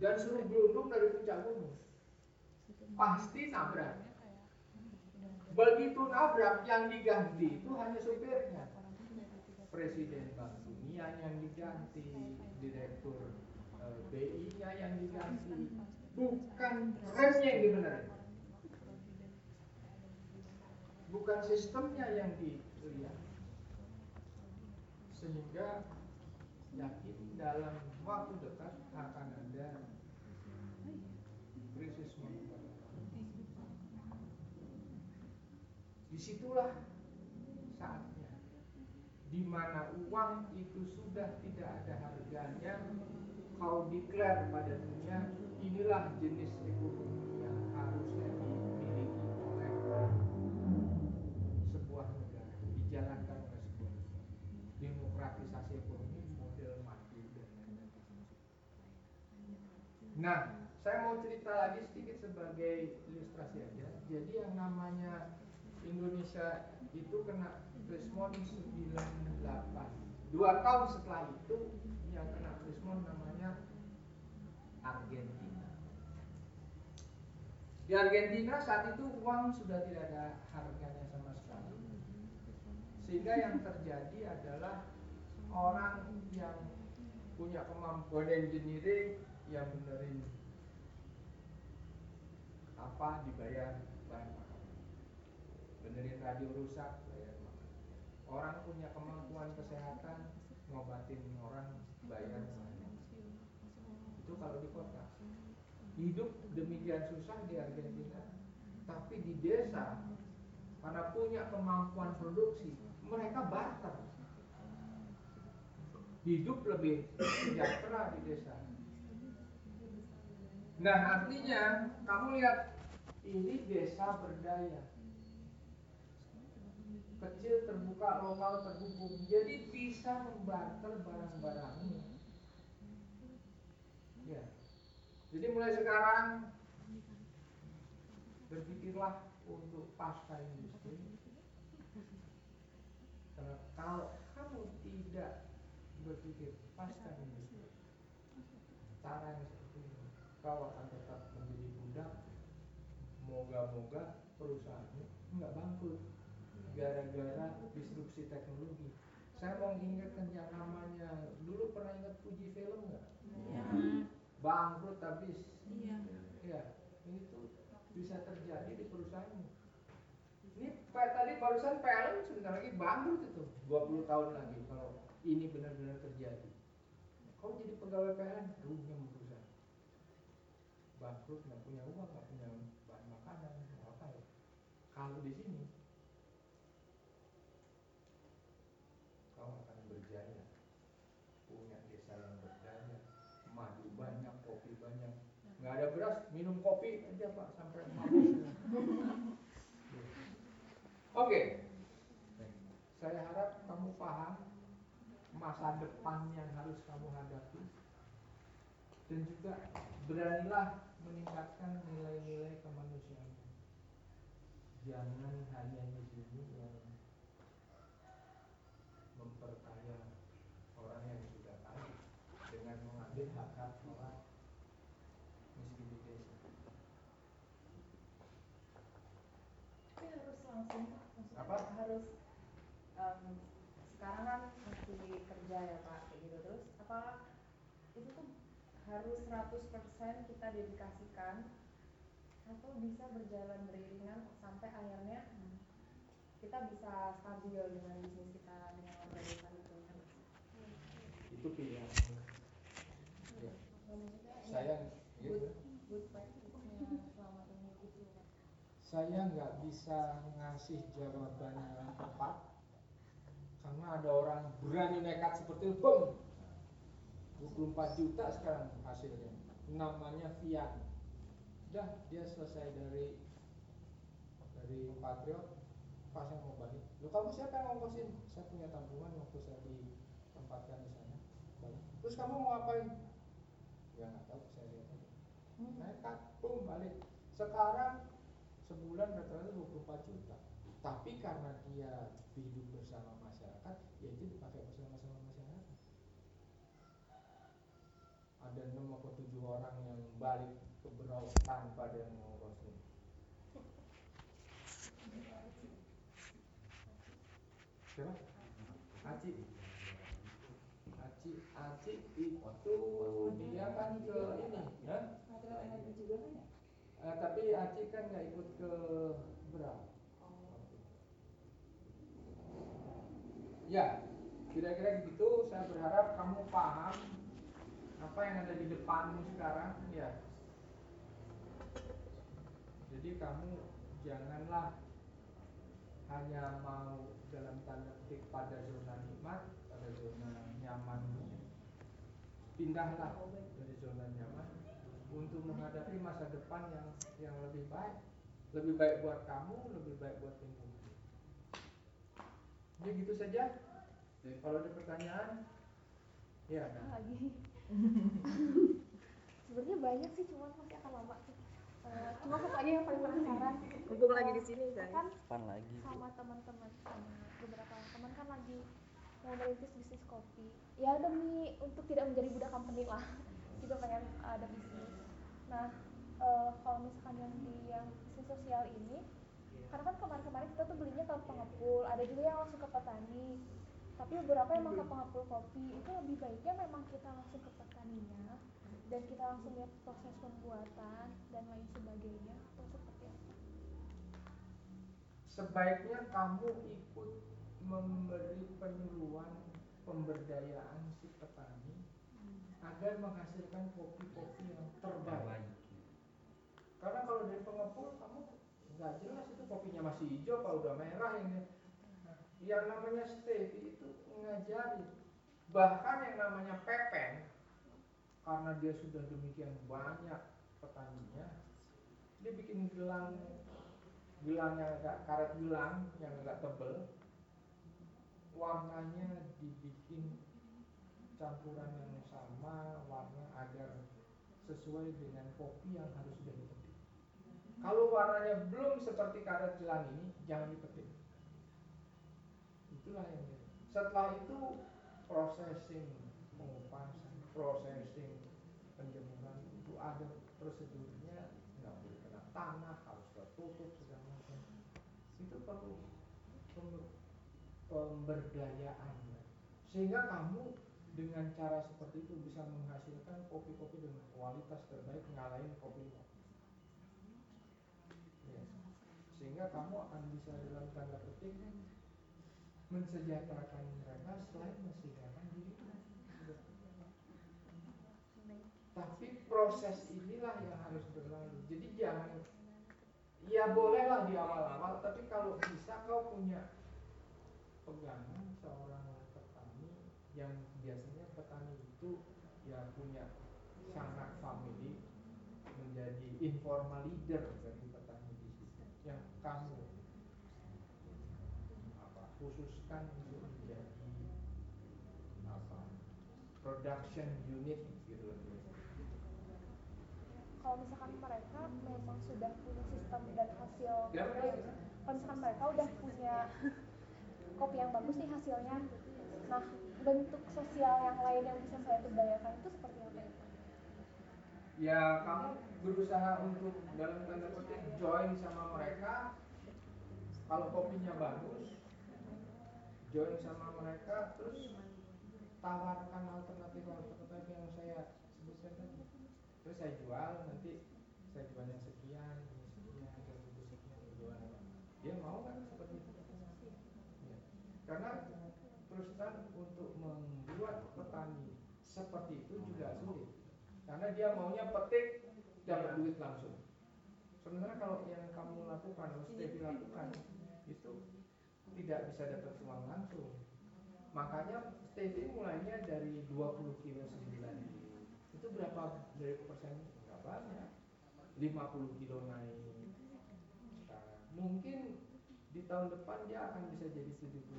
Dan suruh gelundung dari puncak gunung pasti nabrak. Begitu nabrak yang diganti itu hanya supirnya. Presiden bank dunia yang diganti direktur uh, eh, BI nya yang diganti bukan remnya yang dibenerin. Bukan sistemnya yang dilihat. Sehingga yakin dalam waktu dekat akan ada krisis moneter. Di situlah saatnya. Di mana uang itu sudah tidak ada harganya kau declare pada dunia inilah jenis ekonomi yang harusnya dimiliki oleh dijalankan oleh sebuah demokratisasi ekonomi model maju dan lain-lain. Nah, saya mau cerita lagi sedikit sebagai ilustrasi aja. Jadi yang namanya Indonesia itu kena Krismon 98. Dua tahun setelah itu yang kena Krismon namanya Argentina. Di Argentina saat itu uang sudah tidak ada harganya sama sekali. Sehingga yang terjadi adalah orang yang punya kemampuan engineering yang benerin apa dibayar bahan makanan. Benerin radio rusak bayar makan orang punya kemampuan kesehatan ngobatin orang bayar itu kalau di kota. Hidup demikian susah di Argentina tapi di desa karena punya kemampuan produksi mereka barter. Hidup lebih sejahtera di desa. Nah artinya kamu lihat ini desa berdaya. Kecil terbuka lokal terhubung jadi bisa membarter barang-barangnya ya jadi mulai sekarang berpikirlah untuk pasca industri. Kalau kamu tidak berpikir pasca industri cara yang seperti ini kau akan tetap menjadi budak moga-moga perusahaanmu nggak bangkrut. Gara-gara disrupsi teknologi. Saya mau ingatkan yang namanya dulu pernah ingat Fuji film nggak? Ya. Bangkrut habis iya ya itu bisa terjadi di perusahaanmu ini tadi barusan PLN sebentar lagi bangkrut itu 20 tahun lagi kalau ini benar-benar terjadi. Kau jadi pegawai PLN runyam perusahaan. Bangkrut nggak punya uang, nggak punya bahan makanan, apa ya? Kalau di sini kau akan berjaya, punya desa yang berdaya, madu banyak, kopi banyak, nggak ada beras, minum kopi aja pak sampai mabuk. Oke. Saya harap kamu paham masa depan yang harus kamu hadapi dan juga beranilah meningkatkan nilai-nilai kemanusiaan. jangan hanya di sini yang memperkaya orang yang sudah kaya dengan mengambil hak-hak orang miskin di desa. Tapi harus langsung Pak, maksudnya Apa? harus um, sekarang kan masih kerja ya Pak, kayak gitu terus apa itu tuh harus 100% kita dedikasikan atau bisa berjalan beriringan sampai akhirnya kita bisa stabil dengan bisnis kita dengan desa itu Itu pilihan. Ya. Maksudnya ini Saya good good practice-nya selama ini Pak. Saya nggak bisa ngasih jawaban yang tepat karena ada orang berani nekat seperti itu, boom, 24 juta sekarang hasilnya. Namanya Vian. Udah dia selesai dari dari Patriot, pas saya mau balik. Lo kamu siapa yang ngongkosin? Saya punya tabungan waktu saya ditempatkan di sana. Balik. Terus kamu mau ngapain? Ya nggak tahu, saya lihat aja. Nekat, boom, balik. Sekarang sebulan rata-rata 24 juta. Tapi karena dia hidup bersama masyarakat, ya itu dipakai bersama-sama masyarakat. Ada 6 atau 7 orang yang balik ke Berau tanpa ada yang ngongkosin. Siapa? Aci. Aci, Aci itu dia kan ke ini, ya? Eh, tapi Aci kan nggak ikut ke Berau. Ya, kira-kira begitu. Saya berharap kamu paham apa yang ada di depanmu sekarang. Ya. Jadi kamu janganlah hanya mau dalam tanda petik pada zona nikmat, pada zona nyamanmu. Pindahlah dari zona nyaman untuk menghadapi masa depan yang yang lebih baik. Lebih baik buat kamu, lebih baik buat lingkungan. Jadi gitu saja. Kalau ada pertanyaan, ya. lagi sebenarnya banyak sih cuman masih akan lama sih. Eh, cuma satu aja yang paling penasaran. Mumpung lagi di sini, kan Kapan lagi? sama teman-teman sama beberapa teman kan lagi mau merintis bisnis kopi. Ya demi untuk tidak menjadi budak company lah. Juga pengen ada bisnis. Nah eh, kalau misalkan yang di yang bisnis sosial ini karena kan kemarin-kemarin kita tuh belinya ke pengepul. Ada juga yang langsung ke petani. Tapi beberapa emang ke pengepul kopi. Itu lebih baiknya memang kita langsung ke dan kita langsung lihat proses pembuatan dan lain sebagainya atau seperti apa Sebaiknya kamu ikut memberi penyuluhan pemberdayaan si petani agar menghasilkan kopi-kopi yang terbaik. Karena kalau dari pengepul kamu nggak jelas itu kopinya masih hijau kalau udah merah ini. Yang namanya stevia itu ngajari bahkan yang namanya pepen karena dia sudah demikian banyak petaninya dia bikin gelang. Gelang yang agak karet gelang yang agak tebel. Warnanya dibikin campuran yang sama warna agar sesuai dengan kopi yang harus sudah dipetik. Kalau warnanya belum seperti karet gelang ini jangan dipetik. Itulah yang setelah itu processing pengupasan itu ada prosedurnya nggak boleh kena tanah harus tertutup segala macam itu perlu pem- pemberdayaan ya. sehingga kamu dengan cara seperti itu bisa menghasilkan kopi-kopi dengan kualitas terbaik ngalahin kopi Ya. sehingga kamu akan bisa dalam tanda petik mensejahterakan mereka selain mensejahterakan diri tapi proses inilah yang harus berlalu. Jadi jangan ya bolehlah di awal-awal tapi kalau bisa kau punya pegangan seorang petani yang biasanya petani itu ya punya sangat family menjadi informal leader bagi petani di situ. Yang kamu apa khususkan untuk menjadi apa production unit gitu loh kalau misalkan mereka memang sudah punya sistem dan hasil kalau misalkan mereka udah punya kopi yang bagus nih hasilnya. Nah bentuk sosial yang lain yang bisa saya berdayakan itu seperti apa? Ya ya kamu berusaha untuk dalam tanda petik join sama mereka. Kalau kopinya bagus join sama mereka terus tawarkan alternatif alternatif yang saya sebutkan tadi. Terus saya jual nanti saya jualnya sekian ini sekian dan itu sekian jual dia mau kan seperti itu? Ya. karena terus terang untuk membuat petani seperti itu juga sulit. Karena dia maunya petik dapat duit langsung. Sebenarnya kalau yang kamu lakukan Stevi lakukan itu tidak bisa dapat uang langsung. Makanya Stevie mulainya dari 20 kilo sebulan itu berapa dari persen? Nggak banyak. 50 kilo naik mungkin di tahun depan dia akan bisa jadi 75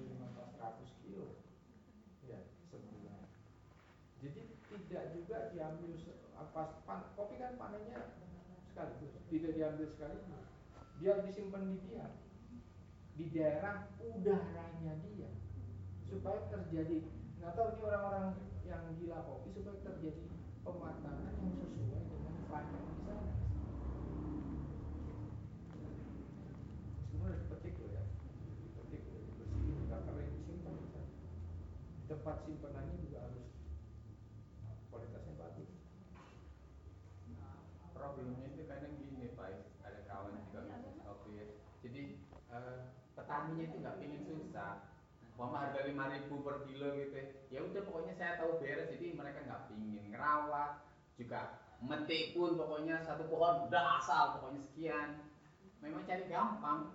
100 kilo. Ya sebulan. Jadi tidak juga diambil apa pan, kopi kan panennya sekaligus tidak diambil sekaligus dia disimpan di dia. Di daerah udaranya dia. Supaya terjadi nggak tahu ini orang-orang yang gila kopi supaya terjadi pematangan yang sesuai dengan panen di sana semua dipetik loh ya dipetik loh dibersihin nggak kering disimpan di sana tempat simpanannya juga harus kualitasnya bagus. Problemnya itu kadang gini pak ada kawan juga bisnis kopi ya. Jadi uh, petaninya itu nggak pingin susah. Umpama harga lima ribu per kilo gitu ya. ya udah pokoknya saya tahu beres jadi mereka nggak pingin ngerawat juga metik pun pokoknya satu pohon udah asal pokoknya sekian. Memang cari gampang.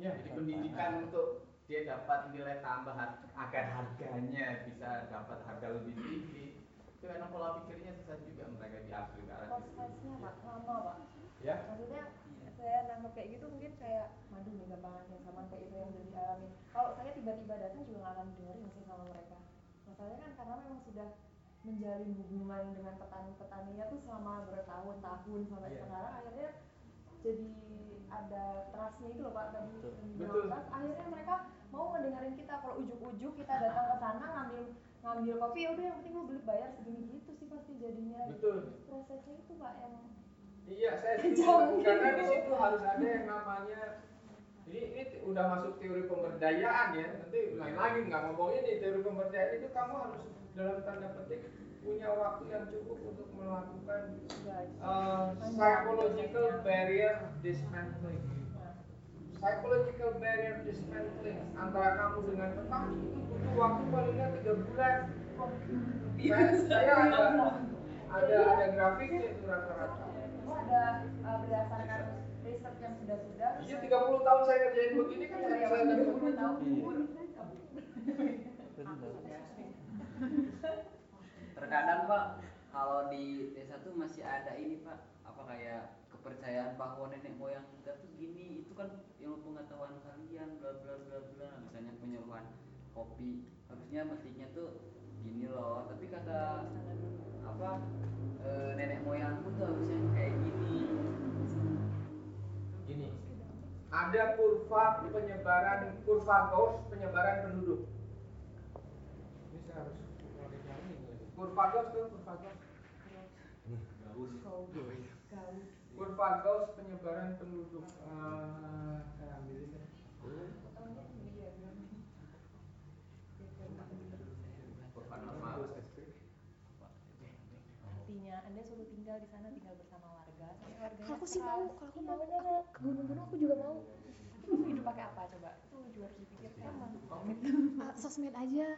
Ya, jadi pendidikan untuk dia dapat nilai tambah agar harganya bisa dapat harga lebih tinggi. Itu karena pola pikirnya susah juga mereka diambil ke arah prosesnya pak lama pak. Ya? Maksudnya saya nangkep kayak gitu mungkin kayak madu nih gampangan yang sama kayak itu yang udah dialami. Kalau saya tiba-tiba datang juga nggak akan dengerin sih sama mereka. Masalahnya kan karena memang sudah menjalin hubungan dengan petani-petaninya tuh selama bertahun-tahun sampai yeah. sekarang akhirnya jadi ada trustnya itu loh pak tadi Betul. trust. Akhirnya mereka mau ngedengerin kita kalau ujuk-ujuk kita datang ke sana ngambil ngambil kopi ya udah yang penting lo beli bayar segini gitu sih pasti jadinya Betul. prosesnya itu pak yang Iya, saya setuju. Karena di situ harus ada yang namanya ini, ini udah masuk teori pemberdayaan ya. Nanti lain lagi nggak ngomong ini teori pemberdayaan itu kamu harus dalam tanda petik punya waktu yang cukup untuk melakukan uh, psychological barrier dismantling. Psychological barrier dismantling antara kamu dengan petani itu butuh waktu palingnya tiga bulan. Saya, saya ada ada ada grafiknya itu rata-rata. Ada uh, berdasarkan riset yang sudah-sudah. Iya 30 tahun saya kerjain begini kan ya, saya ya, 30 tahun. terkadang pak kalau di desa tuh masih ada ini pak apa kayak kepercayaan bahwa nenek moyang kita tuh gini itu kan ilmu pengetahuan kalian bla bla bla bla. Misalnya penyuluhan kopi. Harusnya metiknya tuh gini loh. Tapi kata apa e, nenek moyangku tuh harusnya kayak gini. Gini. Ada kurva penyebaran kurva Gauss penyebaran penduduk. Ini saya harus kurva Gauss tuh kurva Gauss kurva Gauss penyebaran penduduk. Uh, saya ambil ini anda suruh tinggal di sana tinggal bersama warga. Kalau aku sih mau kalau aku mau aku ke gunung-gunung aku juga mau. Hidup pakai apa coba? Itu juga harus dipikirkan uh, sosmed aja.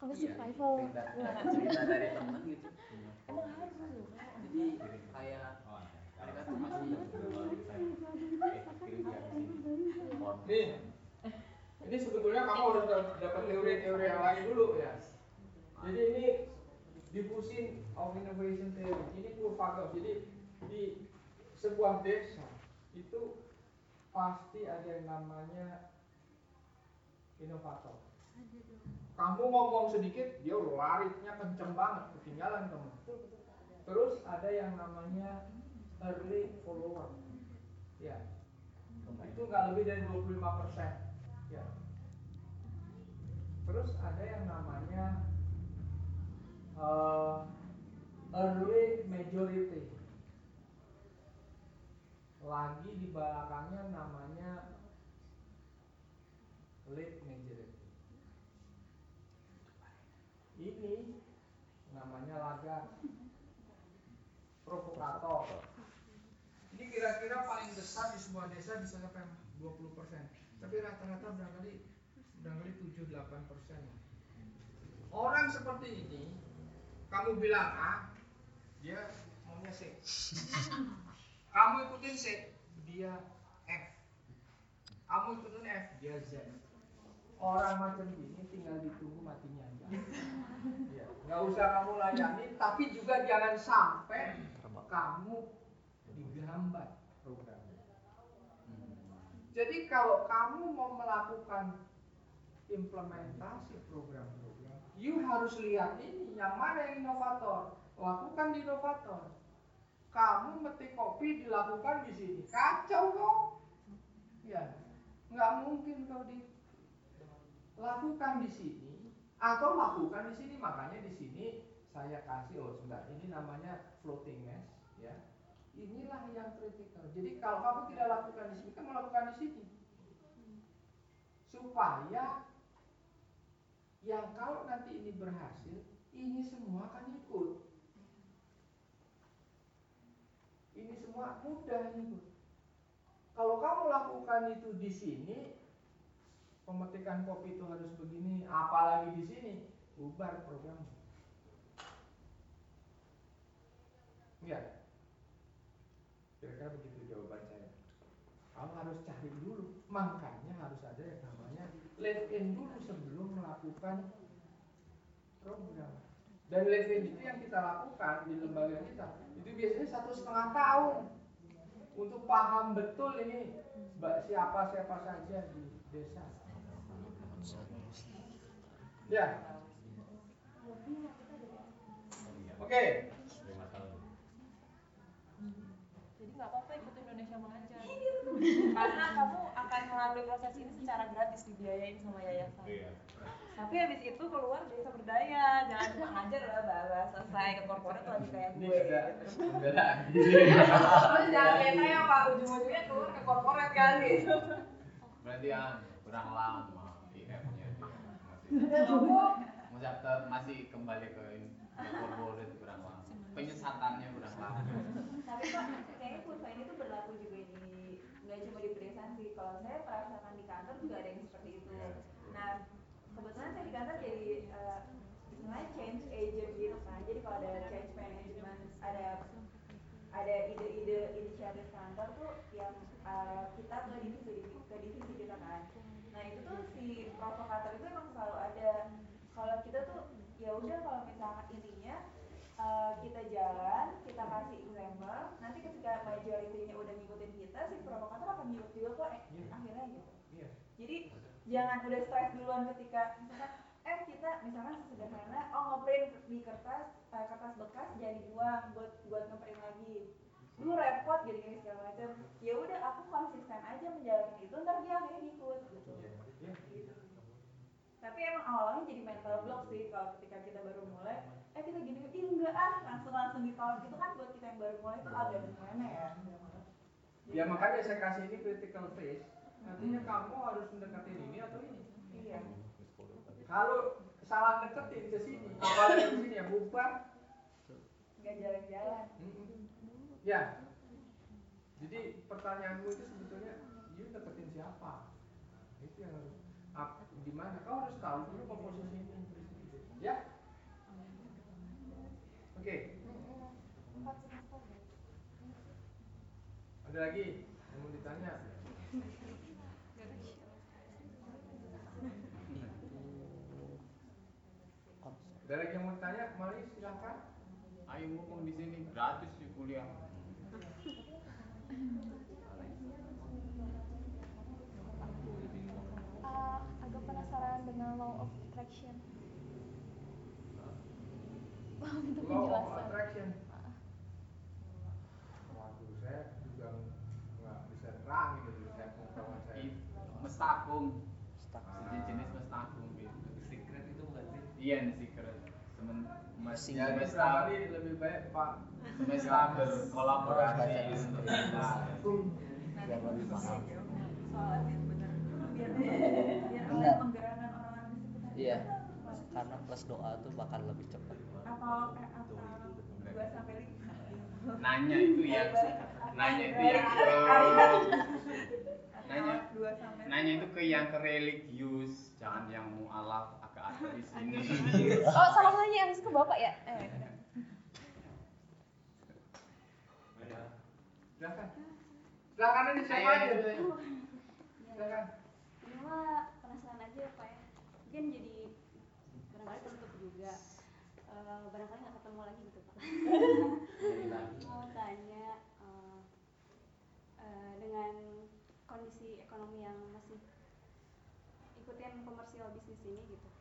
Kalau iya, survival. cerita dari teman gitu. Emang harus jadi kayak mereka tuh masih nih ini sebetulnya kamu harus dapat teori-teori yang lain dulu ya. Jadi ini diffusion of innovation theory. Ini kurva Gauss jadi di sebuah desa itu pasti ada yang namanya inovator. Kamu ngomong sedikit dia larinya kenceng banget ketinggalan kamu. Terus ada yang namanya early follower. Ya. Itu nggak lebih dari 25 persen. Ya. Terus ada yang namanya uh, early majority. Lagi di belakangnya namanya late majority. Ini namanya laga provokator. Ini kira-kira paling besar di sebuah desa bisa sampai 20 persen. Tapi rata-rata barangkali barangkali 7-8 persen. Orang seperti ini kamu bilang A dia maunya C. Kamu ikutin C dia F. Kamu ikutin F dia Z. Orang macam ini tinggal ditunggu matinya aja. Ya, nggak usah kamu layani tapi juga jangan sampai kamu digambar programnya. Jadi kalau kamu mau melakukan implementasi program-program you harus lihat ini yang mana yang inovator? Lakukan di inovator. Kamu metik kopi dilakukan di sini. Kacau dong ya nggak mungkin kalau dilakukan di sini atau lakukan di sini. Makanya di sini saya kasih oh sebentar ini namanya floating mesh ya. Inilah yang kritikal jadi kalau kamu tidak lakukan di sini kamu lakukan di sini. Supaya yang kalau nanti ini berhasil ini semua akan ikut ini semua mudah ini Kalau kamu lakukan itu di sini, pemetikan kopi itu harus begini, apalagi di sini, bubar program. Ya, kira-kira begitu jawaban saya. Kamu harus cari dulu, makanya harus ada yang namanya live in dulu sebelum melakukan program. Dan live in itu yang kita lakukan di lembaga kita itu biasanya satu setengah tahun untuk paham betul ini siapa siapa saja di desa. Ya. Oke. Okay. Jadi nggak apa-apa ikut Indonesia mengajar. Karena kamu akan melalui proses ini secara gratis dibiayain sama yayasan. Iya. Tapi habis itu keluar desa berdaya jangan cuma ngajar lah bahas selesai. Ke korporat lagi kayak gue. gitu terus jangan kayak saya pak. Ujung-ujungnya keluar ke korporat kan gitu. Berarti ya kurang lama. IF-nya masih masih kembali ke korporat kurang lama. Penyesatannya kurang lama. Tapi pak kayaknya kurva ini tuh berlaku juga di nggak cuma di kalau saya merasakan di kantor juga ada yang seperti itu. Nah kebetulan saya di kantor jadi uh, istilahnya change agent gitu kan. Jadi kalau ada change management ada ada ide-ide inisiatif kantor tuh yang uh, kita ke divisi ke divisi kita kan. Nah itu tuh si provokator itu emang selalu ada. Kalau kita tuh ya udah kalau misalnya intinya uh, kita jalan kita kasih example nanti ketika majoritinya udah ngikutin kita si provokator akan ngikut juga kok eh, yeah. akhirnya gitu yeah. Jadi jangan udah stres duluan ketika misalkan eh kita misalkan sesederhana oh ngeprint di kertas uh, kertas bekas jadi dibuang buat buat ngeprint lagi. Lu repot gini gini segala macam. Ya udah aku konsisten aja menjalankan itu ntar dia akhirnya ngikut gitu. Tapi emang awalnya jadi mental block sih kalau ketika kita baru mulai eh kita gini ih enggak ah langsung langsung ditolak itu kan buat kita yang baru mulai itu agak gimana ya? Ya makanya saya kasih ini critical phase Artinya kamu harus mendekatin ini atau ini. Iya. Kalau salah deketin ke sini, apalagi ke sini ya bubar. Gak jalan-jalan. Ya. Jadi pertanyaanmu itu sebetulnya, you deketin siapa? Itu yang harus. Di mana? Kau harus tahu dulu komposisi ini. Ya. Oke. Okay. Ada lagi yang mau ditanya? Ada lagi yang mau tanya? Mari silahkan. Ayo ngomong di sini gratis di kuliah. Uh, agak penasaran dengan law of attraction. Untuk law of attraction. Waduh, saya juga nggak bisa terang gitu. Saya mau akung Stuck. sejenis mas akung gitu secret itu bukan sih iya secret mas Sing- Jadi semesta berarti lebih baik Pak. Semesta berkolaborasi untuk Inggris. kita Biar lebih paham. soal admin bener biar biar Bener. kalian menggerakkan orang-orang di sekitar Iya. Karena plus doa tuh bakal lebih cepat. atau atau dua sampai lima. Nanya itu ya. Nanya itu yang ke nanya. Atau dua sampai nanya itu ke yang ke religius jangan yang mualaf ada di sini Oh, salah nanya harus ke Bapak ya? Eh. Silakan. Silakan ini siapa Saya aja? Silakan. Ini mah penasaran aja ya Pak ya. Mungkin jadi barangkali tutup juga. Eh, barangkali nggak ketemu lagi gitu Pak. Mau tanya eh, eh, dengan kondisi ekonomi yang masih ikutin komersial bisnis ini gitu.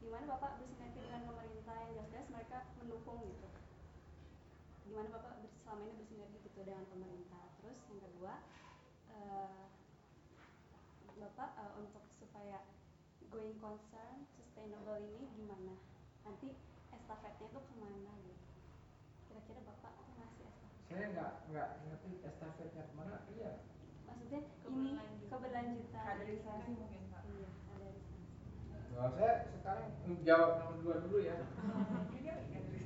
Gimana Bapak bersinergi dengan pemerintah yang jelas-jelas mereka mendukung gitu. Gimana Bapak selama ini bersinergi gitu dengan pemerintah. Terus yang kedua, eh, Bapak eh, untuk supaya going concern sustainable ini gimana? Nanti estafetnya tuh ke mana gitu? Kira-kira Bapak tuh ngasih estafet? Saya nggak nggak ngerti estafetnya ke mana. Iya. Maksudnya ini Keberlanjutan. keberlanjutan. Kaderisasi mungkin, Pak. Iya, kaderisasi. Nah, saya sekarang jawab nomor dua dulu ya.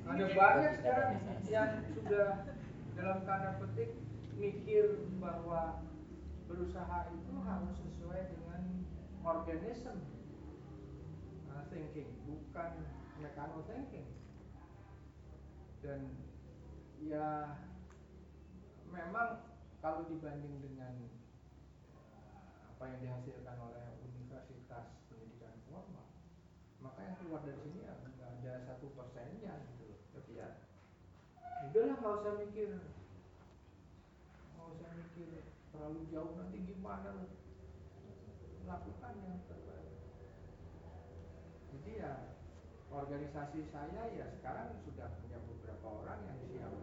Ada banyak sekarang yang sudah dalam tanda petik mikir bahwa berusaha itu harus sesuai dengan organism uh, thinking, bukan mechanical thinking. Dan ya memang kalau dibanding dengan uh, apa yang dihasilkan oleh universitas pendidikan formal maka yang keluar dari sini ya nggak ada satu persennya gitu loh. Tapi ya udahlah nggak usah mikir. Nggak usah mikir terlalu jauh nanti gimana loh lakukan yang terbaik. Jadi ya organisasi saya ya sekarang sudah punya beberapa orang yang siap.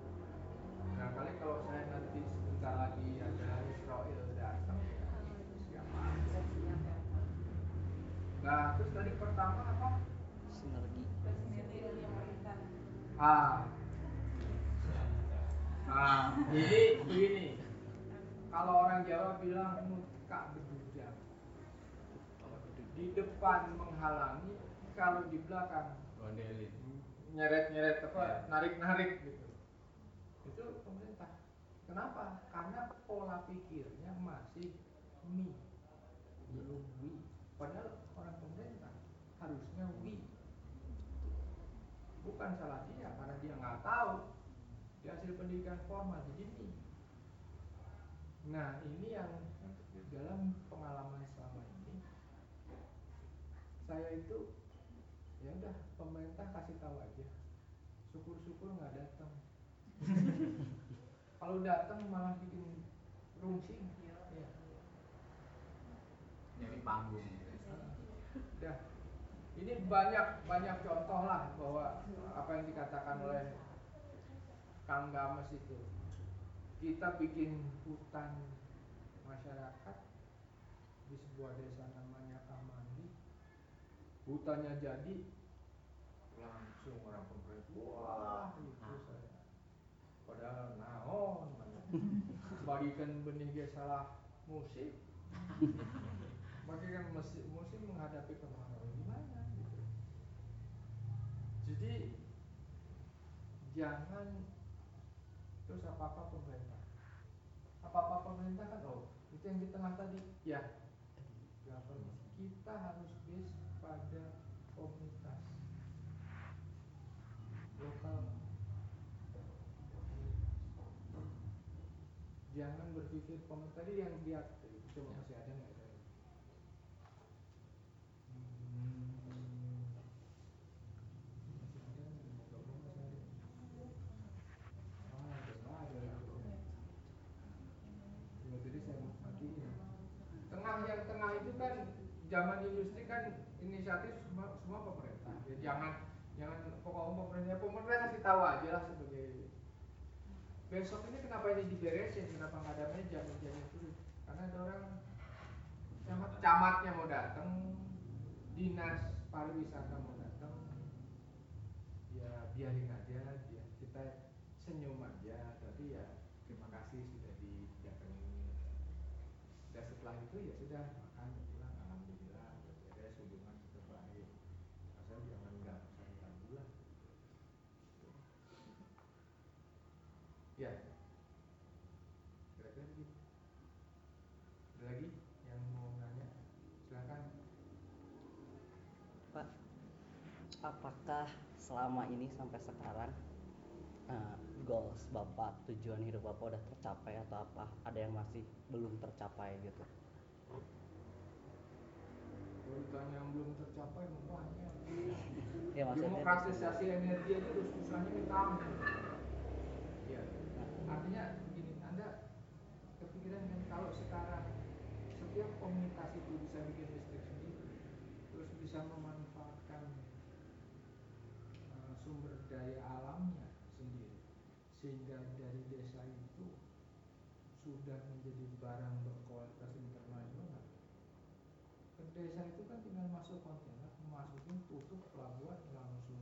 Barangkali kalau saya nanti sebentar lagi ada Israel datang ya siap aja nah terus tadi pertama apa Sinergi. bersinergi dengan pemerintah Ah. Ah, ini begini. Kalau orang Jawa bilang muka bedujang. Di depan menghalangi, kalau di belakang Gondelin. nyeret-nyeret apa, narik-narik gitu. Itu pemerintah. Kenapa? Karena pola pikirnya masih me, belum we. Padahal orang pemerintah harusnya we bukan salah dia karena dia nggak tahu dia hasil pendidikan formal jadi ini nah ini yang dalam pengalaman selama ini saya itu ya udah pemerintah kasih tahu aja syukur-syukur nggak datang kalau datang malah bikin rungsing ya. Jadi panggung. Dah. Ini banyak banyak contoh lah bahwa apa yang dikatakan oleh Kang Games itu. Kita bikin hutan masyarakat di sebuah desa namanya Kamandi. Hutannya jadi langsung orang pemerintah wah itu saya. Padahal naon bagikan benih ge salah musim. Bagikan musim, musim menghadapi kemarau. Gimana gitu? Jadi jangan apa apa pemerintah. Apa apa pemerintah kan oh itu yang di tengah tadi. Ya government. kita harus base pada komunitas. Lokal. Jangan berpikir pemerintah tadi yang lihat coba masih ada nggak saya Hmm. Masih ada nggak? Coba masih ada. Ah, ada nggak ada itu. Ya, jadi saya matiin. Tengah yang tengah itu kan zaman industri kan inisiatif semua, semua pemerintah. Ya, jangan jangan pokoknya pemerintah pemerintah kasih tahu aja lah sebagai besok ini kenapa ini diberesin kenapa nggak ada meja mejanya tuh karena ada orang kecamatan camatnya mau datang dinas pariwisata mau datang ya biarin aja dia kita senyum aja tapi ya terima kasih sudah didatangi dan setelah itu ya sudah makan bilang alhamdulillah beres hubungan tetap baik asal jangan nggak saling ganggu lah ya. Kira-kira begitu. Ada lagi yang mau nanya? Silakan. Pak, apakah selama ini sampai sekarang uh, goals Bapak, tujuan hidup Bapak udah tercapai atau apa? Ada yang masih belum tercapai gitu? ditanya yang belum tercapai banyak. Ya maksudnya demokratisasi energi aja udah susahnya minta ampun artinya gini anda kepikiran kan kalau sekarang setiap komunitas itu bisa bikin listrik sendiri terus bisa memanfaatkan uh, sumber daya alamnya sendiri sehingga dari desa itu sudah menjadi barang berkualitas internasional desa itu kan tinggal masuk kontainer masukin tutup pelabuhan langsung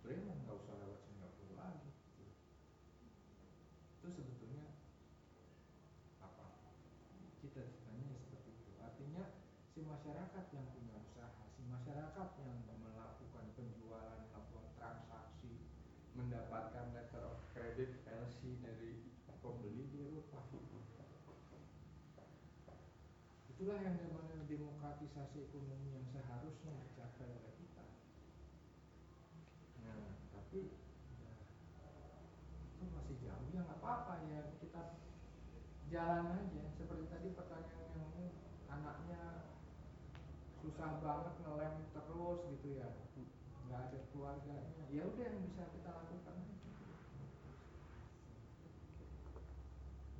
Bremen nggak usah lewat Singapura lagi itu sebetulnya apa cita-citanya seperti itu artinya si masyarakat yang punya usaha si masyarakat yang melakukan penjualan melakukan transaksi mendapatkan letter of credit LC dari pembeli dia lupa itulah yang namanya demokratisasi ekonomi yang seharusnya dicapai oleh kita. Nah tapi ya, itu masih jauh. Ya nggak apa-apa ya kita jalan aja. Seperti tadi pertanyaan yang anaknya susah banget ngelem terus gitu ya. Nggak ada keluarganya. Ya udah yang bisa kita lakukan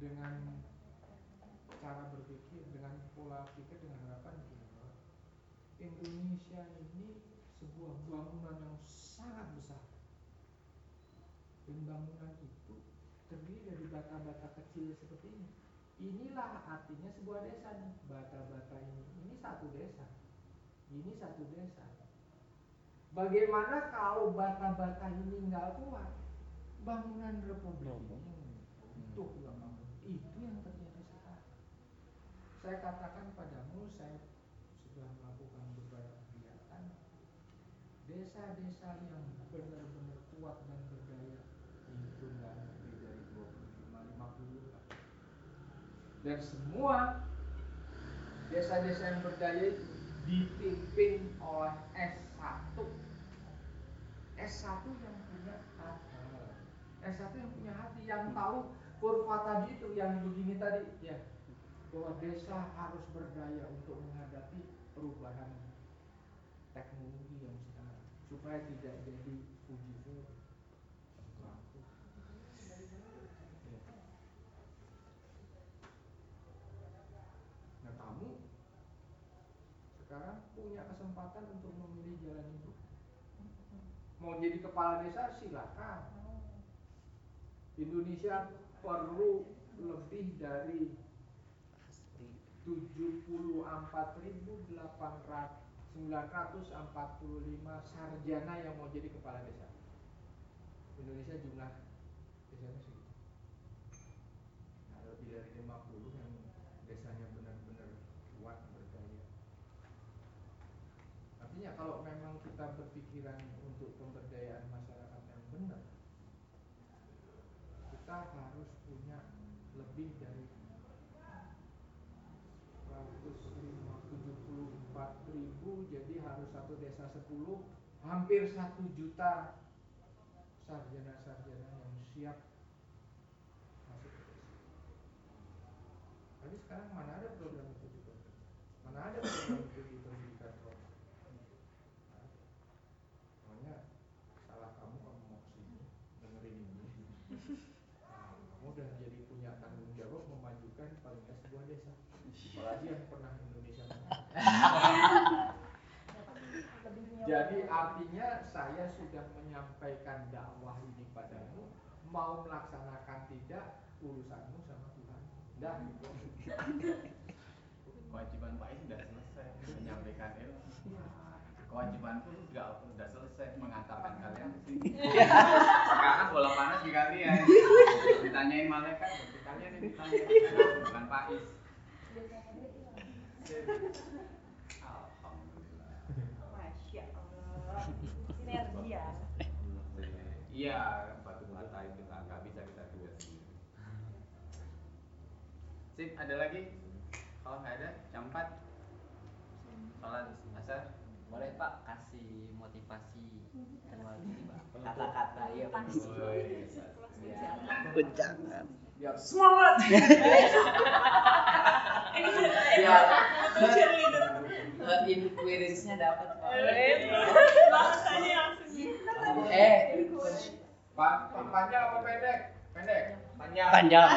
dengan cara berpikir dengan pola pikir dengan harapan gini bahwa Indonesia ini sebuah bangunan yang sangat besar dan bangunan itu terdiri dari bata-bata kecil seperti ini. Inilah artinya sebuah desa nih bata-bata ini. Ini satu desa. Ini satu desa. Bagaimana kalau bata-bata ini nggak kuat? Bangunan republik ini untuk itu yang terjadi sekarang. Saya katakan padamu saya sudah melakukan beberapa kegiatan. Desa-desa yang benar-benar kuat dan berdaya itu nggak lebih dari 25 50 lah dan semua desa-desa yang berdaya dipimpin oleh S1 S1 yang punya hati S1 yang punya hati yang tahu kurva tadi itu yang begini tadi. Ya bahwa desa harus berdaya untuk menghadapi perubahan teknologi yang sekarang supaya tidak jadi uji film Nah kamu sekarang punya kesempatan untuk memilih jalan hidup mau jadi kepala desa silakan Indonesia perlu lebih dari 74.945 sarjana yang mau jadi kepala desa. Indonesia jumlah desanya segitu. Nah, lebih dari 50 yang desanya benar-benar kuat berdaya. Artinya kalau memang kita berpikiran untuk pemberdayaan masyarakat yang benar, kita harus punya lebih dari 174 ribu jadi harus satu desa 10 hampir satu juta sarjana-sarjana yang siap masuk ke desa. Tapi sekarang mana ada program itu di mana ada program itu di pendidikan makanya salah kamu kamu mau ke sini dengerin ini nah, kamu udah jadi punya tanggung jawab memajukan paling nggak sebuah desa apalagi yang pernah Indonesia jadi artinya saya sudah menyampaikan dakwah ini padamu mau melaksanakan tidak urusanmu sama Tuhan. Dah gitu. Kewajiban Pak Is sudah selesai menyampaikan ilmu kewajibanku juga sudah selesai mengantarkan kalian ke sini. Sekarang bola panas di kalian ditanyain malaikat kalian yang ditanya bukan Pak Is Alhamdulillah Masya Allah. Sinergi ya. Iya batu bata itu nggak nggak bisa kita duet sendiri sip ada lagi? Kalau nggak ada jam 4 sholat asar. Boleh pak kasih motivasi kembali pak. Kata-kata ya pak. Jangan. biar semangat. Biar inquiries-nya dapat pak. Eh Pak, Pak panjang apa pendek? Pendek. Panjang. Panjang.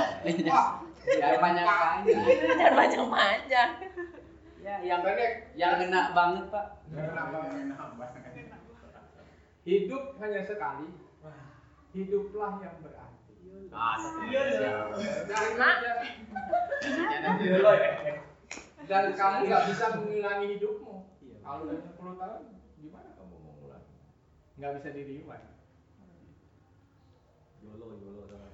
Jangan panjang panjang Jangan panjang-panjang. ya yang pendek. yang ngena banget pak? Enak Hidup hanya sekali. Hiduplah yang berarti. ah Iya. Dan, Jangan dan kamu nggak bisa mengulangi hidupmu. Kalau udah 10 tahun, gimana kamu mau mengulangi? Nggak bisa di rewind. YOLO YOLO sama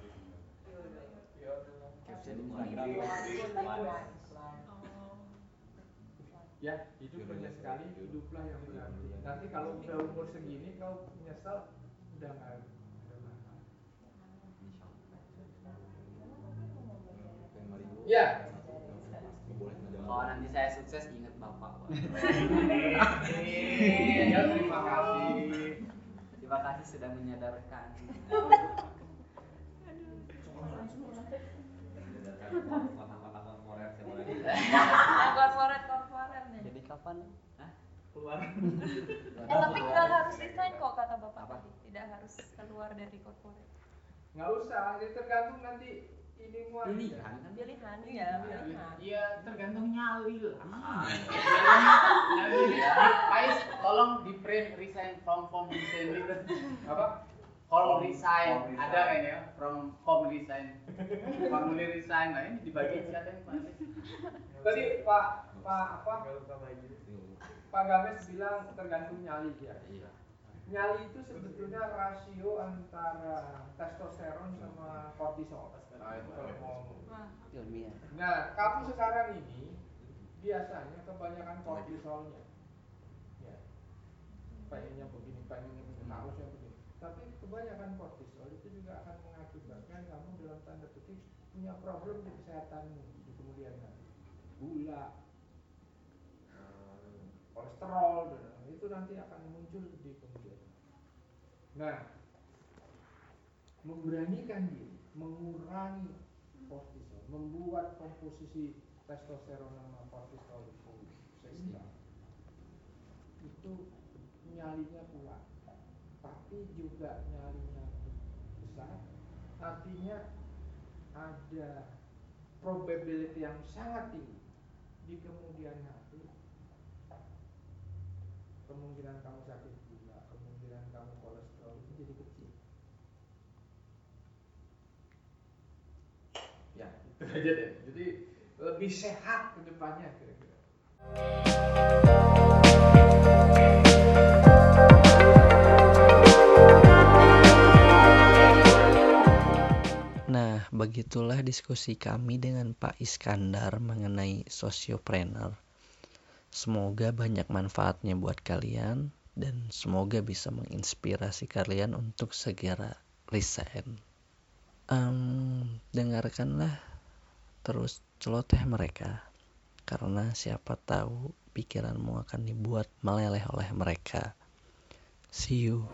Ya, hidup hanya sekali, hiduplah yang berarti. Nanti kalau udah umur segini kau menyesal, udah nggak ada masalah. Ya. kalau nanti saya sukses ingat bapak pak. Ya, terima kasih. Terima kasih sudah menyadarkan Korporat korporat nih. Jadi kapan? Hah? keluar Eh tapi nggak harus resign kok kata bapak Apa? tadi. Tidak harus keluar dari korporat. Nggak usah, ini tergantung nanti. Pilihan kan Pilihan ya, pilihan. Iya, tergantung nyali lah. nyali ya. Guys, tolong di print resign from form resign. Apa? Form resign, ada kayaknya from form resign. Formulir resign, nah ini dibagi siapa yang Pak? Tadi Pak Pak apa? Pak Games bilang tergantung nyali ya. Iya. Nyali itu sebetulnya rasio antara testosteron sama kortisol. Nah, itu kalau mau Ilmiah. Nah, kamu sekarang ini biasanya kebanyakan kortisolnya. Ya. Pengennya begini, pengennya begini, harusnya begini. Tapi kebanyakan kortisol itu juga akan mengakibatkan kamu dalam tanda petik punya problem di kesehatanmu di kemudian hari. Gula, eh, kolesterol, dan itu nanti akan muncul di kemudian hari. Nah, memberanikan diri, mengurangi kortisol, membuat komposisi testosteron sama kortisol itu seimbang. Itu nyalinya kuat, tapi juga nyalinya besar. Artinya ada probability yang sangat tinggi di kemudian hari kemungkinan kamu sakit gula, kemungkinan kamu kolesterol itu jadi kecil. Ya, itu aja deh. Jadi lebih sehat ke depannya kira-kira. Nah, begitulah diskusi kami dengan Pak Iskandar mengenai sosiopreneur. Semoga banyak manfaatnya buat kalian dan semoga bisa menginspirasi kalian untuk segera resign. Em, dengarkanlah terus celoteh mereka karena siapa tahu pikiranmu akan dibuat meleleh oleh mereka. See you.